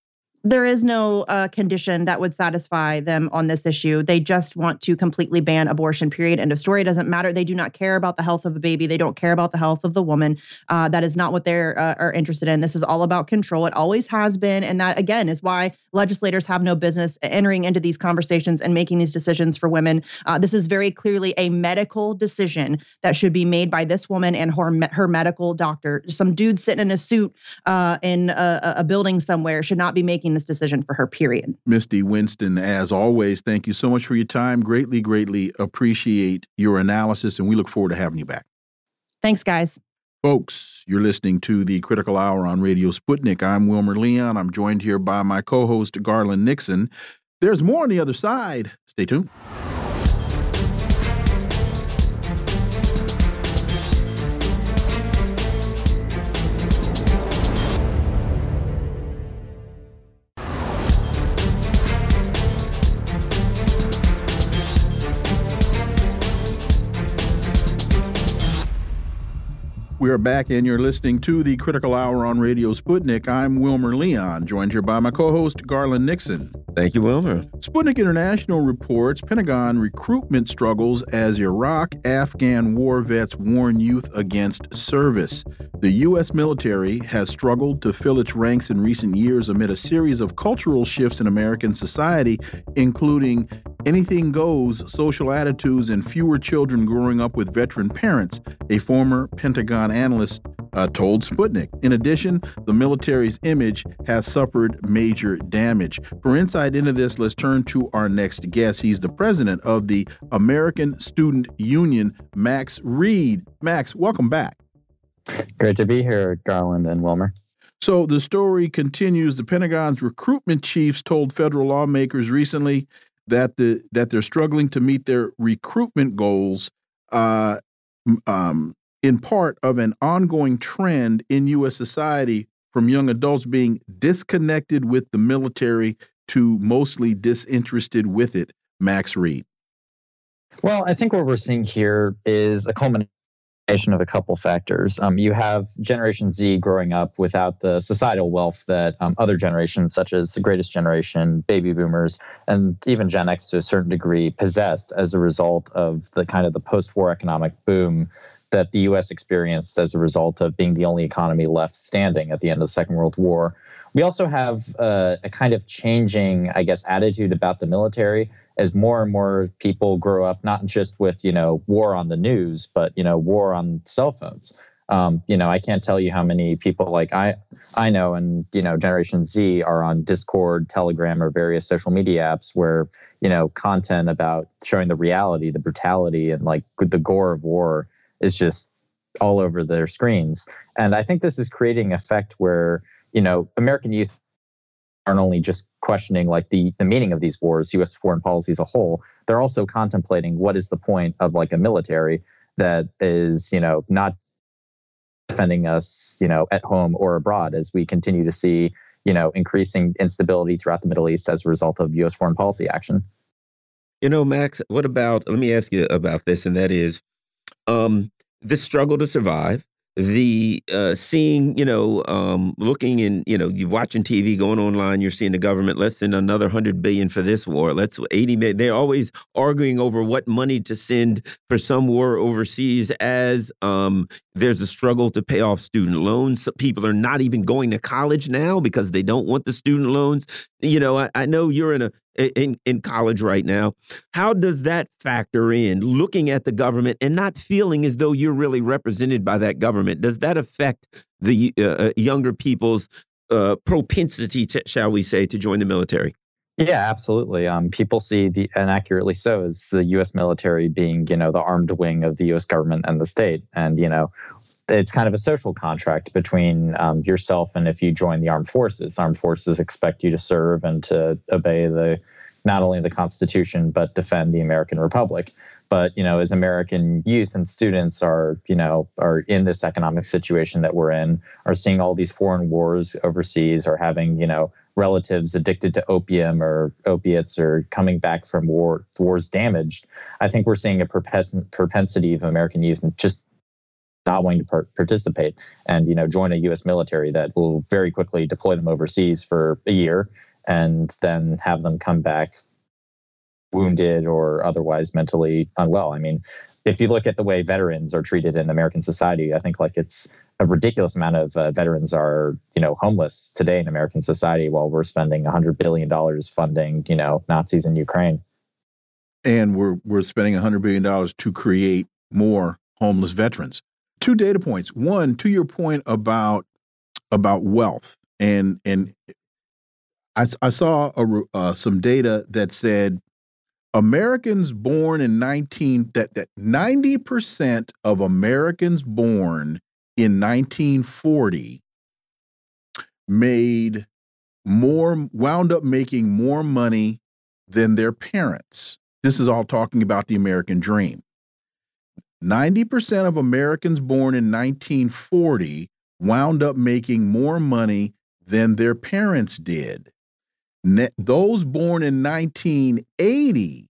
there is no uh, condition that would satisfy them on this issue. They just want to completely ban abortion. Period. End of story. It doesn't matter. They do not care about the health of a baby. They don't care about the health of the woman. Uh, that is not what they're uh, are interested in. This is all about control. It always has been, and that again is why legislators have no business entering into these conversations and making these decisions for women. Uh, this is very clearly a medical decision that should be made by this woman and her her medical doctor. Some dude sitting in a suit uh, in a, a building somewhere should not be making making this decision for her, period. Misty Winston, as always, thank you so much for your time. Greatly, greatly appreciate your analysis, and we look forward to having you back. Thanks, guys. Folks, you're listening to the Critical Hour on Radio Sputnik. I'm Wilmer Leon. I'm joined here by my co host, Garland Nixon. There's more on the other side. Stay tuned. We are back, and you're listening to the Critical Hour on Radio Sputnik. I'm Wilmer Leon, joined here by my co host, Garland Nixon. Thank you, Wilmer. Sputnik International reports Pentagon recruitment struggles as Iraq Afghan war vets warn youth against service. The U.S. military has struggled to fill its ranks in recent years amid a series of cultural shifts in American society, including anything goes social attitudes and fewer children growing up with veteran parents, a former Pentagon analyst uh, told Sputnik. In addition, the military's image has suffered major damage. For insight into this, let's turn to our next guest. He's the president of the American Student Union, Max Reed. Max, welcome back. Great to be here, Garland and Wilmer. So the story continues. The Pentagon's recruitment chiefs told federal lawmakers recently that the that they're struggling to meet their recruitment goals. Uh, um, in part of an ongoing trend in U.S. society from young adults being disconnected with the military to mostly disinterested with it. Max Reed. Well, I think what we're seeing here is a culmination of a couple factors. Um, you have Generation Z growing up without the societal wealth that um, other generations, such as the greatest generation, baby boomers, and even Gen X to a certain degree, possessed as a result of the kind of the post war economic boom that the US experienced as a result of being the only economy left standing at the end of the Second World War. We also have uh, a kind of changing, I guess, attitude about the military as more and more people grow up not just with, you know, war on the news, but, you know, war on cell phones. Um, you know, I can't tell you how many people like I I know and you know Generation Z are on Discord, Telegram, or various social media apps where you know content about showing the reality, the brutality, and like the gore of war is just all over their screens. And I think this is creating effect where, you know, American youth aren't only just questioning like the, the meaning of these wars, US foreign policy as a whole, they're also contemplating what is the point of like a military that is, you know, not defending us, you know, at home or abroad as we continue to see, you know, increasing instability throughout the Middle East as a result of US foreign policy action. You know, Max, what about let me ask you about this, and that is um, the struggle to survive, the uh, seeing, you know, um, looking in, you know, you're watching TV, going online, you're seeing the government, let's send another hundred billion for this war. Let's 80 million. They're always arguing over what money to send for some war overseas as um, there's a struggle to pay off student loans. People are not even going to college now because they don't want the student loans. You know, I, I know you're in a in, in college right now. How does that factor in looking at the government and not feeling as though you're really represented by that government? Does that affect the uh, uh younger people's uh, propensity, to, shall we say, to join the military? Yeah, absolutely. Um, people see the, and accurately so, as the U.S. military being, you know, the armed wing of the U.S. government and the state. And, you know, it's kind of a social contract between um, yourself and if you join the armed forces. Armed forces expect you to serve and to obey the not only the Constitution but defend the American Republic. But you know, as American youth and students are you know are in this economic situation that we're in, are seeing all these foreign wars overseas, are having you know relatives addicted to opium or opiates or coming back from war wars damaged. I think we're seeing a propensity of American youth and just not wanting to par- participate and you know join a U.S. military that will very quickly deploy them overseas for a year and then have them come back wounded or otherwise mentally unwell. I mean, if you look at the way veterans are treated in American society, I think like it's a ridiculous amount of uh, veterans are you know homeless today in American society while we're spending 100 billion dollars funding you know Nazis in Ukraine. And we're we're spending 100 billion dollars to create more homeless veterans two data points. One, to your point about about wealth, and and I, I saw a, uh, some data that said Americans born in 19 that that 90 percent of Americans born in 1940 made more wound up making more money than their parents. This is all talking about the American dream. 90% of Americans born in 1940 wound up making more money than their parents did. those born in 1980,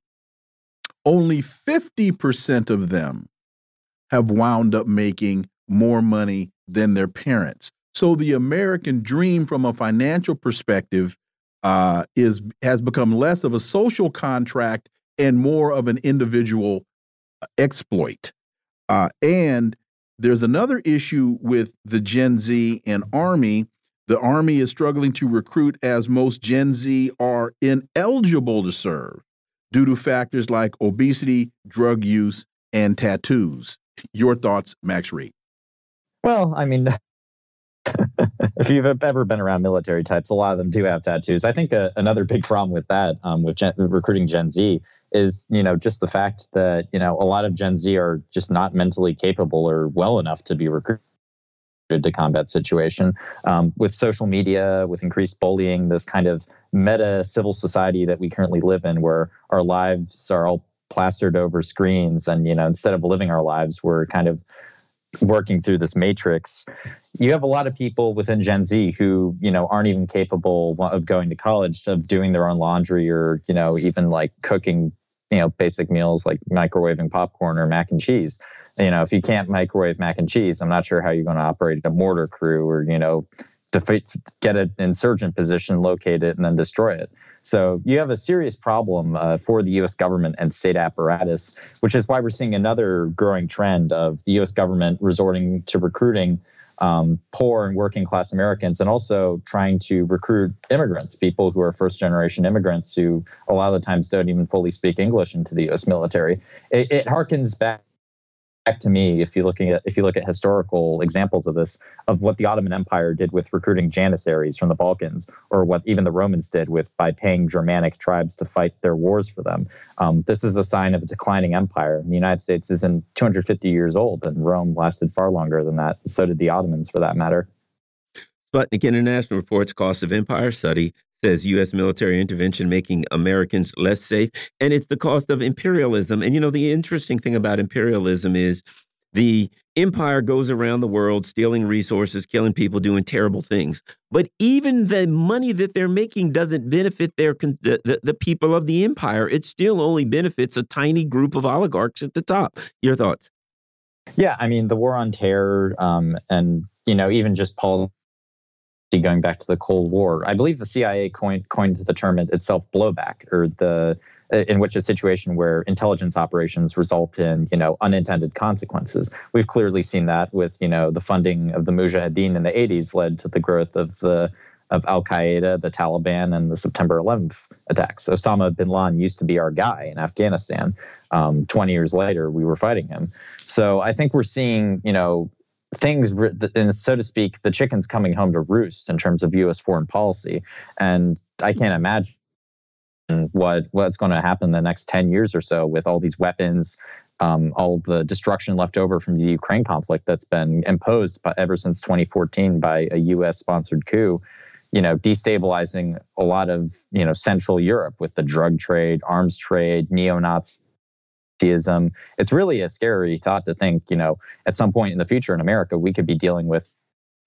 only 50% of them have wound up making more money than their parents. So the American dream from a financial perspective uh, is has become less of a social contract and more of an individual uh, exploit. Uh, and there's another issue with the Gen Z and Army. The Army is struggling to recruit as most Gen Z are ineligible to serve due to factors like obesity, drug use, and tattoos. Your thoughts, Max Reed? Well, I mean, if you've ever been around military types, a lot of them do have tattoos. I think uh, another big problem with that, um, with gen recruiting Gen Z, is you know just the fact that you know a lot of Gen Z are just not mentally capable or well enough to be recruited to combat situation. Um, with social media, with increased bullying, this kind of meta civil society that we currently live in, where our lives are all plastered over screens, and you know instead of living our lives, we're kind of working through this matrix you have a lot of people within gen z who you know aren't even capable of going to college of doing their own laundry or you know even like cooking you know basic meals like microwaving popcorn or mac and cheese you know if you can't microwave mac and cheese i'm not sure how you're going to operate a mortar crew or you know defeat get an insurgent position locate it and then destroy it so you have a serious problem uh, for the U.S. government and state apparatus, which is why we're seeing another growing trend of the U.S. government resorting to recruiting um, poor and working class Americans, and also trying to recruit immigrants, people who are first generation immigrants who a lot of the times don't even fully speak English into the U.S. military. It, it harkens back back to me if you looking at if you look at historical examples of this of what the Ottoman Empire did with recruiting janissaries from the Balkans, or what even the Romans did with by paying Germanic tribes to fight their wars for them. Um, this is a sign of a declining empire. The United States isn't 250 years old, and Rome lasted far longer than that. So did the Ottomans, for that matter. but Sputnik International reports cost of empire study says U.S. military intervention making Americans less safe. And it's the cost of imperialism. And you know, the interesting thing about imperialism is the empire goes around the world stealing resources, killing people, doing terrible things. But even the money that they're making doesn't benefit their the, the, people of the empire. It still only benefits a tiny group of oligarchs at the top. Your thoughts? Yeah, I mean, the war on terror um, and, you know, even just Paul going back to the Cold War. I believe the CIA coined, coined the term itself blowback, or the in which a situation where intelligence operations result in you know unintended consequences. We've clearly seen that with you know the funding of the Mujahideen in the 80s led to the growth of the of Al Qaeda, the Taliban, and the September 11th attacks. Osama bin Laden used to be our guy in Afghanistan. Um, 20 years later, we were fighting him. So I think we're seeing, you know, things, and so to speak, the chicken's coming home to roost in terms of U.S. foreign policy, and I can't imagine what what's going to happen in the next 10 years or so with all these weapons um, all the destruction left over from the Ukraine conflict that's been imposed by, ever since 2014 by a U.S. sponsored coup, you know, destabilizing a lot of you know Central Europe with the drug trade, arms trade, It's really a scary thought to think, you know, at some point in the future in America, we could be dealing with,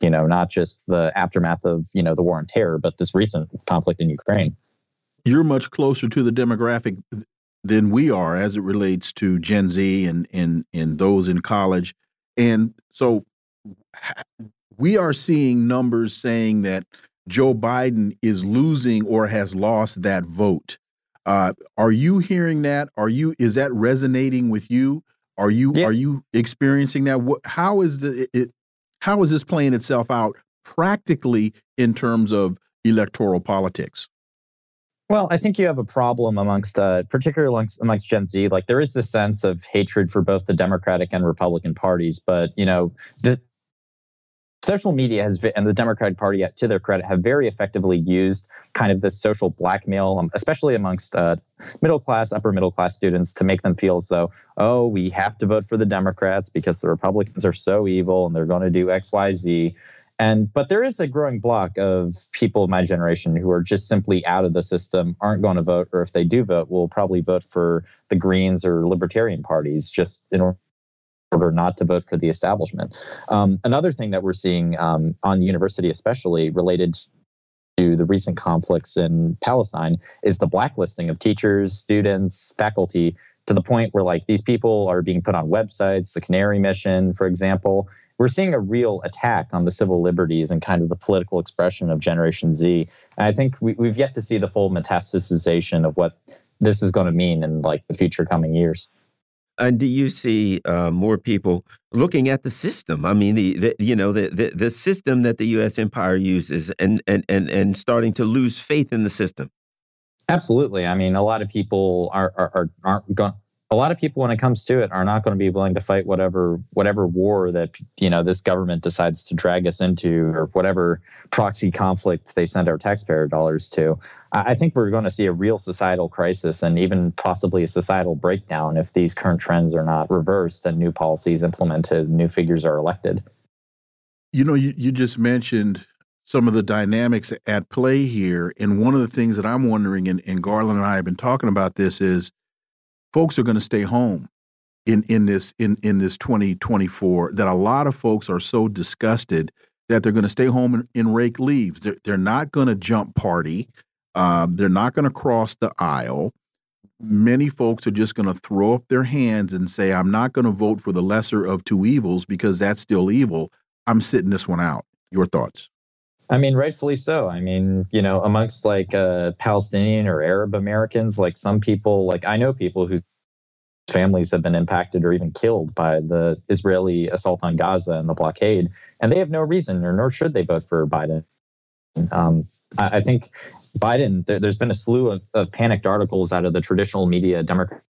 you know, not just the aftermath of you know the war on terror, but this recent conflict in Ukraine. You're much closer to the demographic than we are as it relates to Gen Z and and and those in college, and so we are seeing numbers saying that Joe Biden is losing or has lost that vote. Uh, are you hearing that? Are you is that resonating with you? Are you yeah. are you experiencing that? What, how is the it, how is this playing itself out practically in terms of electoral politics? Well, I think you have a problem amongst, uh, particularly amongst, amongst Gen Z. Like there is this sense of hatred for both the Democratic and Republican parties, but you know, the, social media has and the Democratic Party, to their credit, have very effectively used kind of this social blackmail, um, especially amongst uh, middle class, upper middle class students, to make them feel as though, oh, we have to vote for the Democrats because the Republicans are so evil and they're going to do X, Y, Z. And but there is a growing block of people of my generation who are just simply out of the system, aren't going to vote, or if they do vote, will probably vote for the Greens or Libertarian parties just in order order not to vote for the establishment. Um, another thing that we're seeing um, on university, especially related to the recent conflicts in Palestine, is the blacklisting of teachers, students, faculty to the point where like these people are being put on websites, the Canary Mission, for example. We're seeing a real attack on the civil liberties and kind of the political expression of Generation Z. And I think we, we've yet to see the full metastasization of what this is going to mean in like the future coming years. And do you see uh, more people looking at the system? I mean, the, the you know the, the, the system that the U.S. empire uses, and and and and starting to lose faith in the system. Absolutely. I mean, a lot of people are are, are aren't going a lot of people when it comes to it are not going to be willing to fight whatever whatever war that you know this government decides to drag us into or whatever proxy conflict they send our taxpayer dollars to. I think we're going to see a real societal crisis and even possibly a societal breakdown if these current trends are not reversed and new policies implemented new figures are elected. You know you, you just mentioned some of the dynamics at play here and one of the things that i'm wondering and, and garland and i have been talking about this is folks are going to stay home in in this in in this 2024 that a lot of folks are so disgusted that they're going to stay home and, and, rake leaves. They're, they're not going to jump party. Um, they're not going to cross the aisle. Many folks are just going to throw up their hands and say, I'm not going to vote for the lesser of two evils because that's still evil. I'm sitting this one out. Your thoughts? I mean, rightfully so. I mean, you know, amongst like uh, Palestinian or Arab Americans, like some people, like I know people whose families have been impacted or even killed by the Israeli assault on Gaza and the blockade, and they have no reason, or nor should they vote for Biden. Um, I, I, think Biden. There, has been a slew of, of panicked articles out of the traditional media, Democratic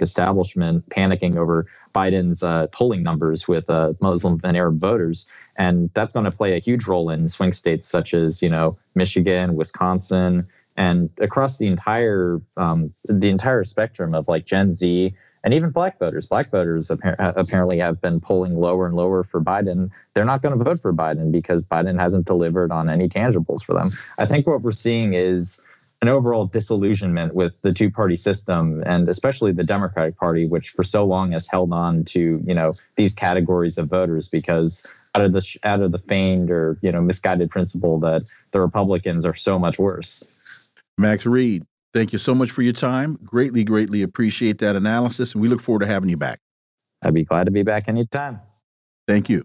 establishment panicking over Biden's uh, polling numbers with uh, Muslim and Arab voters, and that's going to play a huge role in swing states such as you know Michigan, Wisconsin, and across the entire um, the entire spectrum of like Gen Z and even Black voters. Black voters apparently have been polling lower and lower for Biden. They're not going to vote for Biden because Biden hasn't delivered on any tangibles for them. I think what we're seeing is an overall disillusionment with the two party system and especially the Democratic Party, which for so long has held on to, you know, these categories of voters because out of the out of the feigned or, you know, misguided principle that the Republicans are so much worse. Max Reed, thank you so much for your time. Greatly, greatly appreciate that analysis, and we look forward to having you back. I'd be glad to be back anytime. Thank you.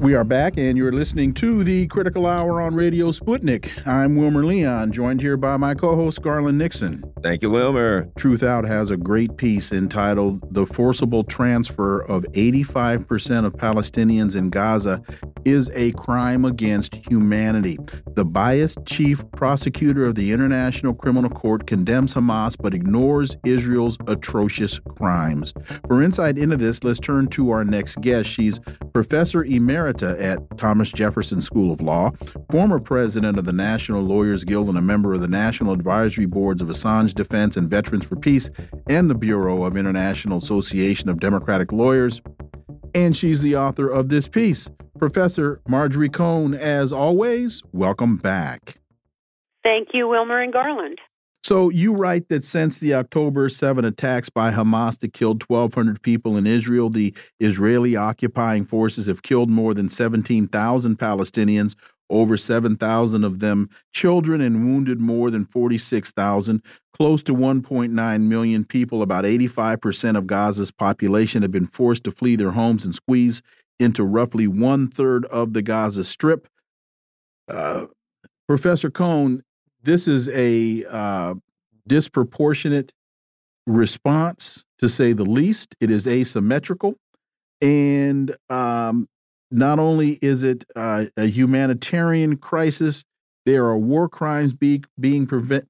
We are back, and you're listening to the Critical Hour on Radio Sputnik. I'm Wilmer Leon, joined here by my co host, Garland Nixon. Thank you, Wilmer. Truthout has a great piece entitled The Forcible Transfer of 85% of Palestinians in Gaza is a Crime Against Humanity. The biased chief prosecutor of the International Criminal Court condemns Hamas but ignores Israel's atrocious crimes. For insight into this, let's turn to our next guest. She's Professor Emerita at Thomas Jefferson School of Law, former president of the National Lawyers Guild, and a member of the National Advisory Boards of Assange Defense and Veterans for Peace and the Bureau of International Association of Democratic Lawyers. And she's the author of this piece. Professor Marjorie Cohn, as always, welcome back. Thank you, Wilmer and Garland. So you write that since the October 7 attacks by Hamas that killed 1,200 people in Israel, the Israeli occupying forces have killed more than 17,000 Palestinians, over 7,000 of them children, and wounded more than 46,000. Close to 1.9 million people, about 85% of Gaza's population, have been forced to flee their homes and squeeze into roughly one third of the Gaza Strip. Uh, Professor Cohn, this is a uh, disproportionate response, to say the least. It is asymmetrical. And um, not only is it uh, a humanitarian crisis, there are war crimes be, being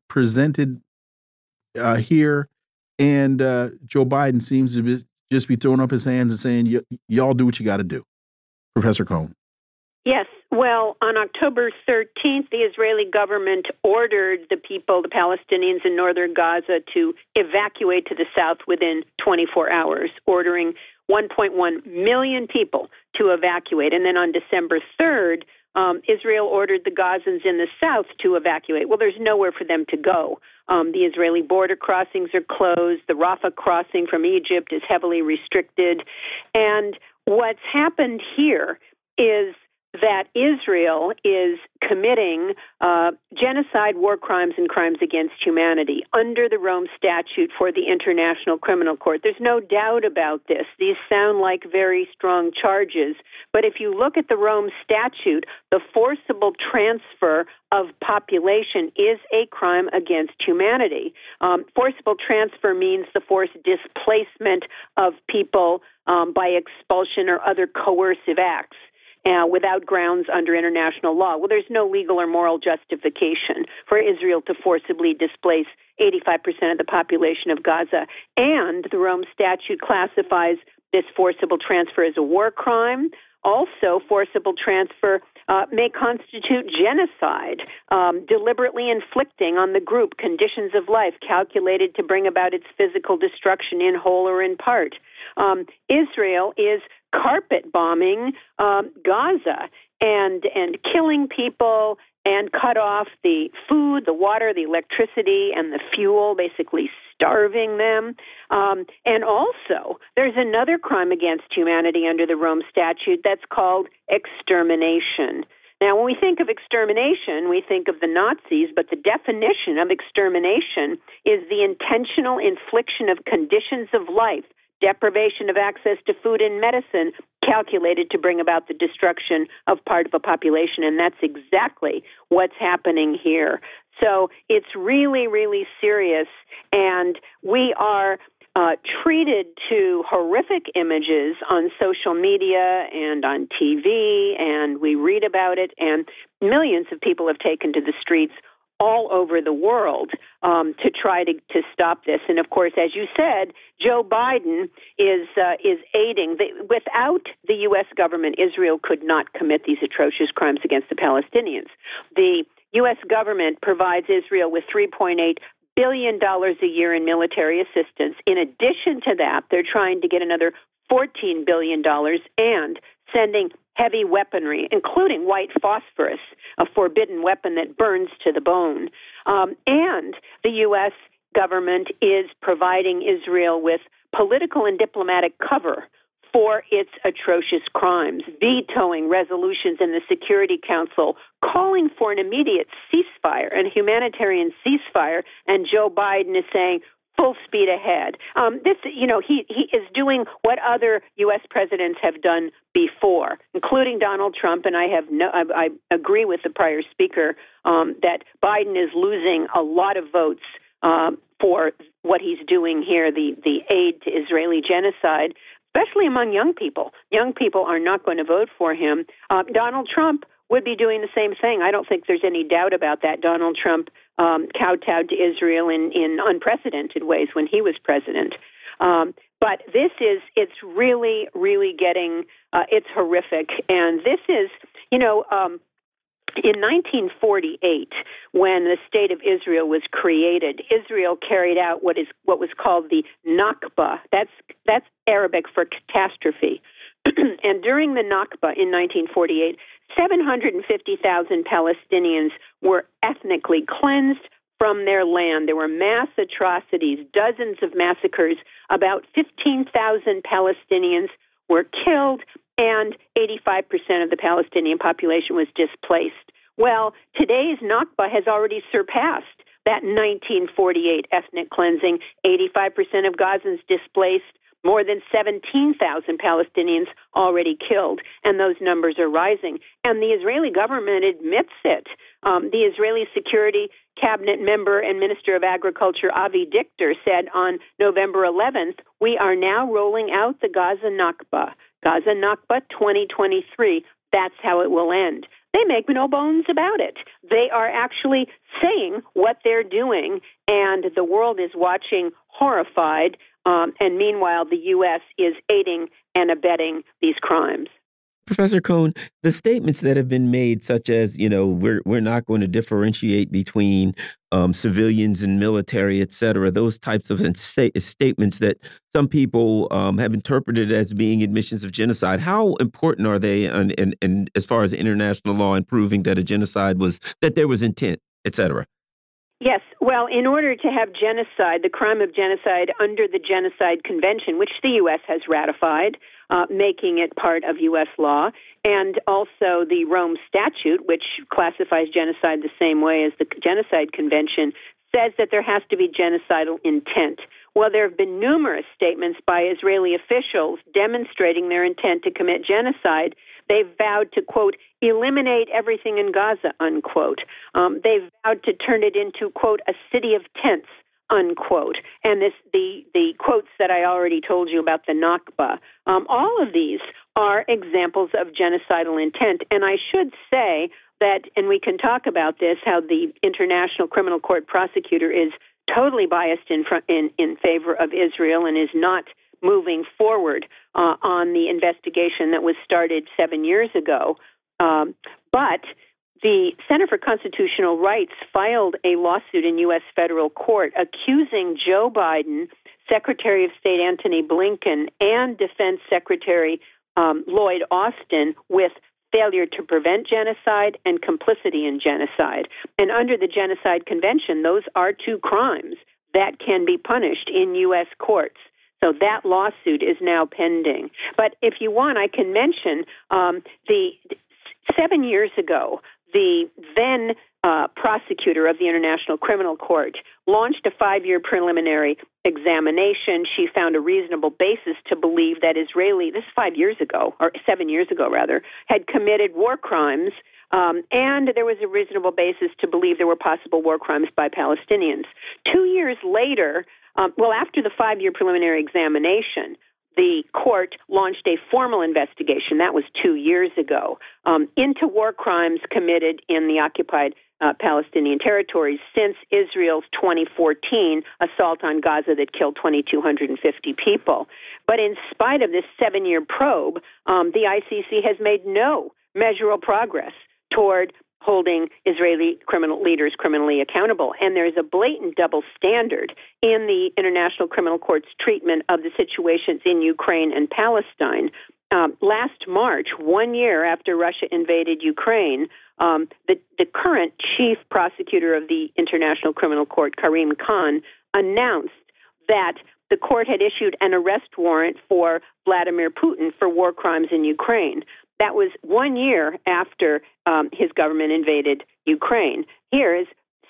presented uh, here. And uh, Joe Biden seems to be, just be throwing up his hands and saying, y'all do what you got to do. Professor Cohn. Yes. Well, on October 13th, the Israeli government ordered the people, the Palestinians in northern Gaza, to evacuate to the south within 24 hours, ordering 1.1 million people to evacuate. And then on December 3rd, um, Israel ordered the Gazans in the south to evacuate. Well, there's nowhere for them to go. Um, the Israeli border crossings are closed. The Rafah crossing from Egypt is heavily restricted. And what's happened here is that Israel is committing uh, genocide, war crimes, and crimes against humanity under the Rome Statute for the International Criminal Court. There's no doubt about this. These sound like very strong charges, but if you look at the Rome Statute, the forcible transfer of population is a crime against humanity. Um, forcible transfer means the forced displacement of people um, by expulsion or other coercive acts uh, without grounds under international law. Well, there's no legal or moral justification for Israel to forcibly displace 85% of the population of Gaza. And the Rome Statute classifies this forcible transfer as a war crime. Also, forcible transfer uh, may constitute genocide, um, deliberately inflicting on the group conditions of life calculated to bring about its physical destruction in whole or in part. Um, Israel is carpet bombing um, Gaza and and killing people and cut off the food, the water, the electricity, and the fuel, basically starving them. Um, and also, there's another crime against humanity under the Rome Statute that's called extermination. Now, when we think of extermination, we think of the Nazis, but the definition of extermination is the intentional infliction of conditions of life deprivation of access to food and medicine calculated to bring about the destruction of part of a population. And that's exactly what's happening here. So it's really, really serious. And we are uh, treated to horrific images on social media and on TV, and we read about it, and millions of people have taken to the streets all over the world um, to try to, to stop this. And of course, as you said, Joe Biden is uh, is aiding. The, without the U.S. government, Israel could not commit these atrocious crimes against the Palestinians. The U.S. government provides Israel with 3.8 billion dollars a year in military assistance. In addition to that, they're trying to get another 14 billion dollars and sending heavy weaponry, including white phosphorus, a forbidden weapon that burns to the bone. Um, and the U.S. government is providing Israel with political and diplomatic cover for its atrocious crimes, vetoing resolutions in the Security Council calling for an immediate ceasefire, a humanitarian ceasefire. And Joe Biden is saying, full speed ahead. Um, this, you know, he he is doing what other U.S. presidents have done before, including Donald Trump. And I have no, I, I agree with the prior speaker um, that Biden is losing a lot of votes um, for what he's doing here, the the aid to Israeli genocide. Especially among young people. Young people are not going to vote for him. Uh, Donald Trump would be doing the same thing. I don't think there's any doubt about that. Donald Trump um, kowtowed to Israel in, in unprecedented ways when he was president. Um, but this is, it's really, really getting, uh, it's horrific. And this is, you know, um, in 1948, when the state of Israel was created, Israel carried out what is what was called the Nakba. That's that's Arabic for catastrophe. and during the Nakba in 1948, 750,000 Palestinians were ethnically cleansed from their land. There were mass atrocities, dozens of massacres. About 15,000 Palestinians were killed, and 85% of the Palestinian population was displaced. Well, today's Nakba has already surpassed that 1948 ethnic cleansing. 85% of Gazans displaced, more than 17,000 Palestinians already killed, and those numbers are rising. And the Israeli government admits it. Um, the Israeli Security Cabinet member and Minister of Agriculture Avi Dichter said on November 11th, We are now rolling out the Gaza Nakba. Gaza Nakba 2023. That's how it will end. They make no bones about it. They are actually saying what they're doing, and the world is watching horrified um, and meanwhile, the U.S. is aiding and abetting these crimes. Professor Cohn, the statements that have been made, such as you know, we're we're not going to differentiate between um, civilians and military, et cetera, those types of statements that some people um, have interpreted as being admissions of genocide. How important are they, and and as far as international law in proving that a genocide was that there was intent, et cetera? Yes. Well, in order to have genocide, the crime of genocide under the Genocide Convention, which the U.S. has ratified, uh, making it part of U.S. law, and also the Rome Statute, which classifies genocide the same way as the Genocide Convention, says that there has to be genocidal intent. Well, there have been numerous statements by Israeli officials demonstrating their intent to commit genocide. They've vowed to, quote, eliminate everything in Gaza, unquote. Um, they've vowed to turn it into, quote, a city of tents, unquote. And this, the, the quotes that I already told you about the Nakba, um, all of these are examples of genocidal intent. And I should say that, and we can talk about this, how the International Criminal Court prosecutor is totally biased in, front, in, in favor of Israel and is not moving forward uh, on the investigation that was started seven years ago. Um, but the Center for Constitutional Rights filed a lawsuit in U.S. federal court accusing Joe Biden, Secretary of State Antony Blinken, and Defense Secretary um, Lloyd Austin with failure to prevent genocide and complicity in genocide. And under the Genocide Convention, those are two crimes that can be punished in U.S. courts. So that lawsuit is now pending. But if you want, I can mention um, the seven years ago, the then uh, prosecutor of the International Criminal Court launched a five year preliminary examination. She found a reasonable basis to believe that Israeli, this is five years ago, or seven years ago rather, had committed war crimes. Um, and there was a reasonable basis to believe there were possible war crimes by Palestinians. Two years later, um, well, after the five year preliminary examination, the court launched a formal investigation, that was two years ago, um, into war crimes committed in the occupied uh, Palestinian territories since Israel's 2014 assault on Gaza that killed 2,250 people. But in spite of this seven year probe, um, the ICC has made no measurable progress toward holding Israeli criminal leaders criminally accountable. And there's a blatant double standard in the International Criminal Court's treatment of the situations in Ukraine and Palestine. Um, last March, one year after Russia invaded Ukraine, um, the, the current chief prosecutor of the International Criminal Court, Karim Khan, announced that the court had issued an arrest warrant for Vladimir Putin for war crimes in Ukraine. That was one year after um, his government invaded Ukraine. Here is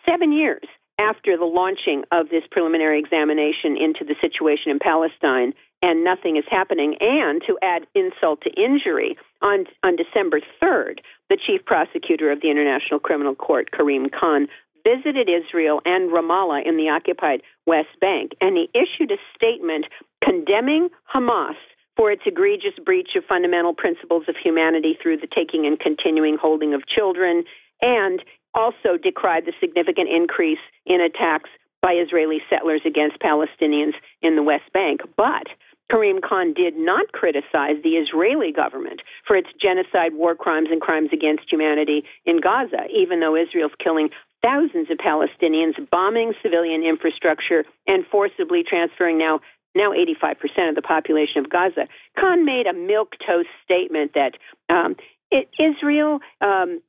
seven years after the launching of this preliminary examination into the situation in Palestine, and nothing is happening. And to add insult to injury, on, on December 3rd, the chief prosecutor of the International Criminal Court, Karim Khan, visited Israel and Ramallah in the occupied West Bank, and he issued a statement condemning Hamas for its egregious breach of fundamental principles of humanity through the taking and continuing holding of children, and also decried the significant increase in attacks by Israeli settlers against Palestinians in the West Bank. But Karim Khan did not criticize the Israeli government for its genocide, war crimes, and crimes against humanity in Gaza, even though Israel's killing thousands of Palestinians, bombing civilian infrastructure, and forcibly transferring now now 85% of the population of Gaza. Khan made a milk toast statement that um, it, Israel, um,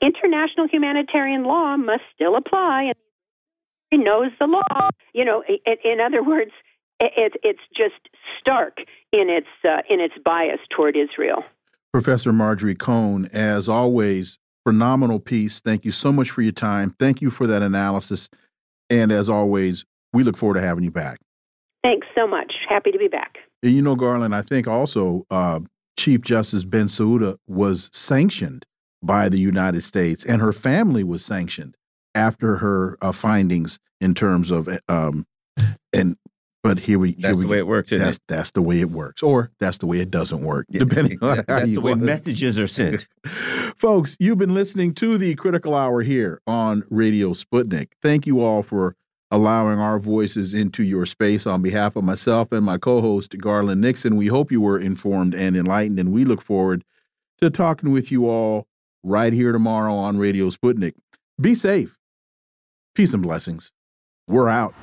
international humanitarian law must still apply, and he knows the law. You know, in, in other words, it, it's just stark in its uh, in its bias toward Israel. Professor Marjorie Cohn, as always, phenomenal piece. Thank you so much for your time. Thank you for that analysis. And as always, we look forward to having you back. Thanks so much. Happy to be back. And you know, Garland, I think also uh, Chief Justice Bensouda was sanctioned by the United States, and her family was sanctioned after her uh, findings in terms of um, and but here we. That's here we, the way it works. That's, it? that's the way it works, or that's the way it doesn't work, yeah, depending exactly. on how That's you the way want messages are sent. Folks, you've been listening to the Critical Hour here on Radio Sputnik. Thank you all for allowing our voices into your space. On behalf of myself and my co-host Garland Nixon, we hope you were informed and enlightened, and we look forward to talking with you all right here tomorrow on Radio Sputnik. Be safe. Peace and blessings. We're out.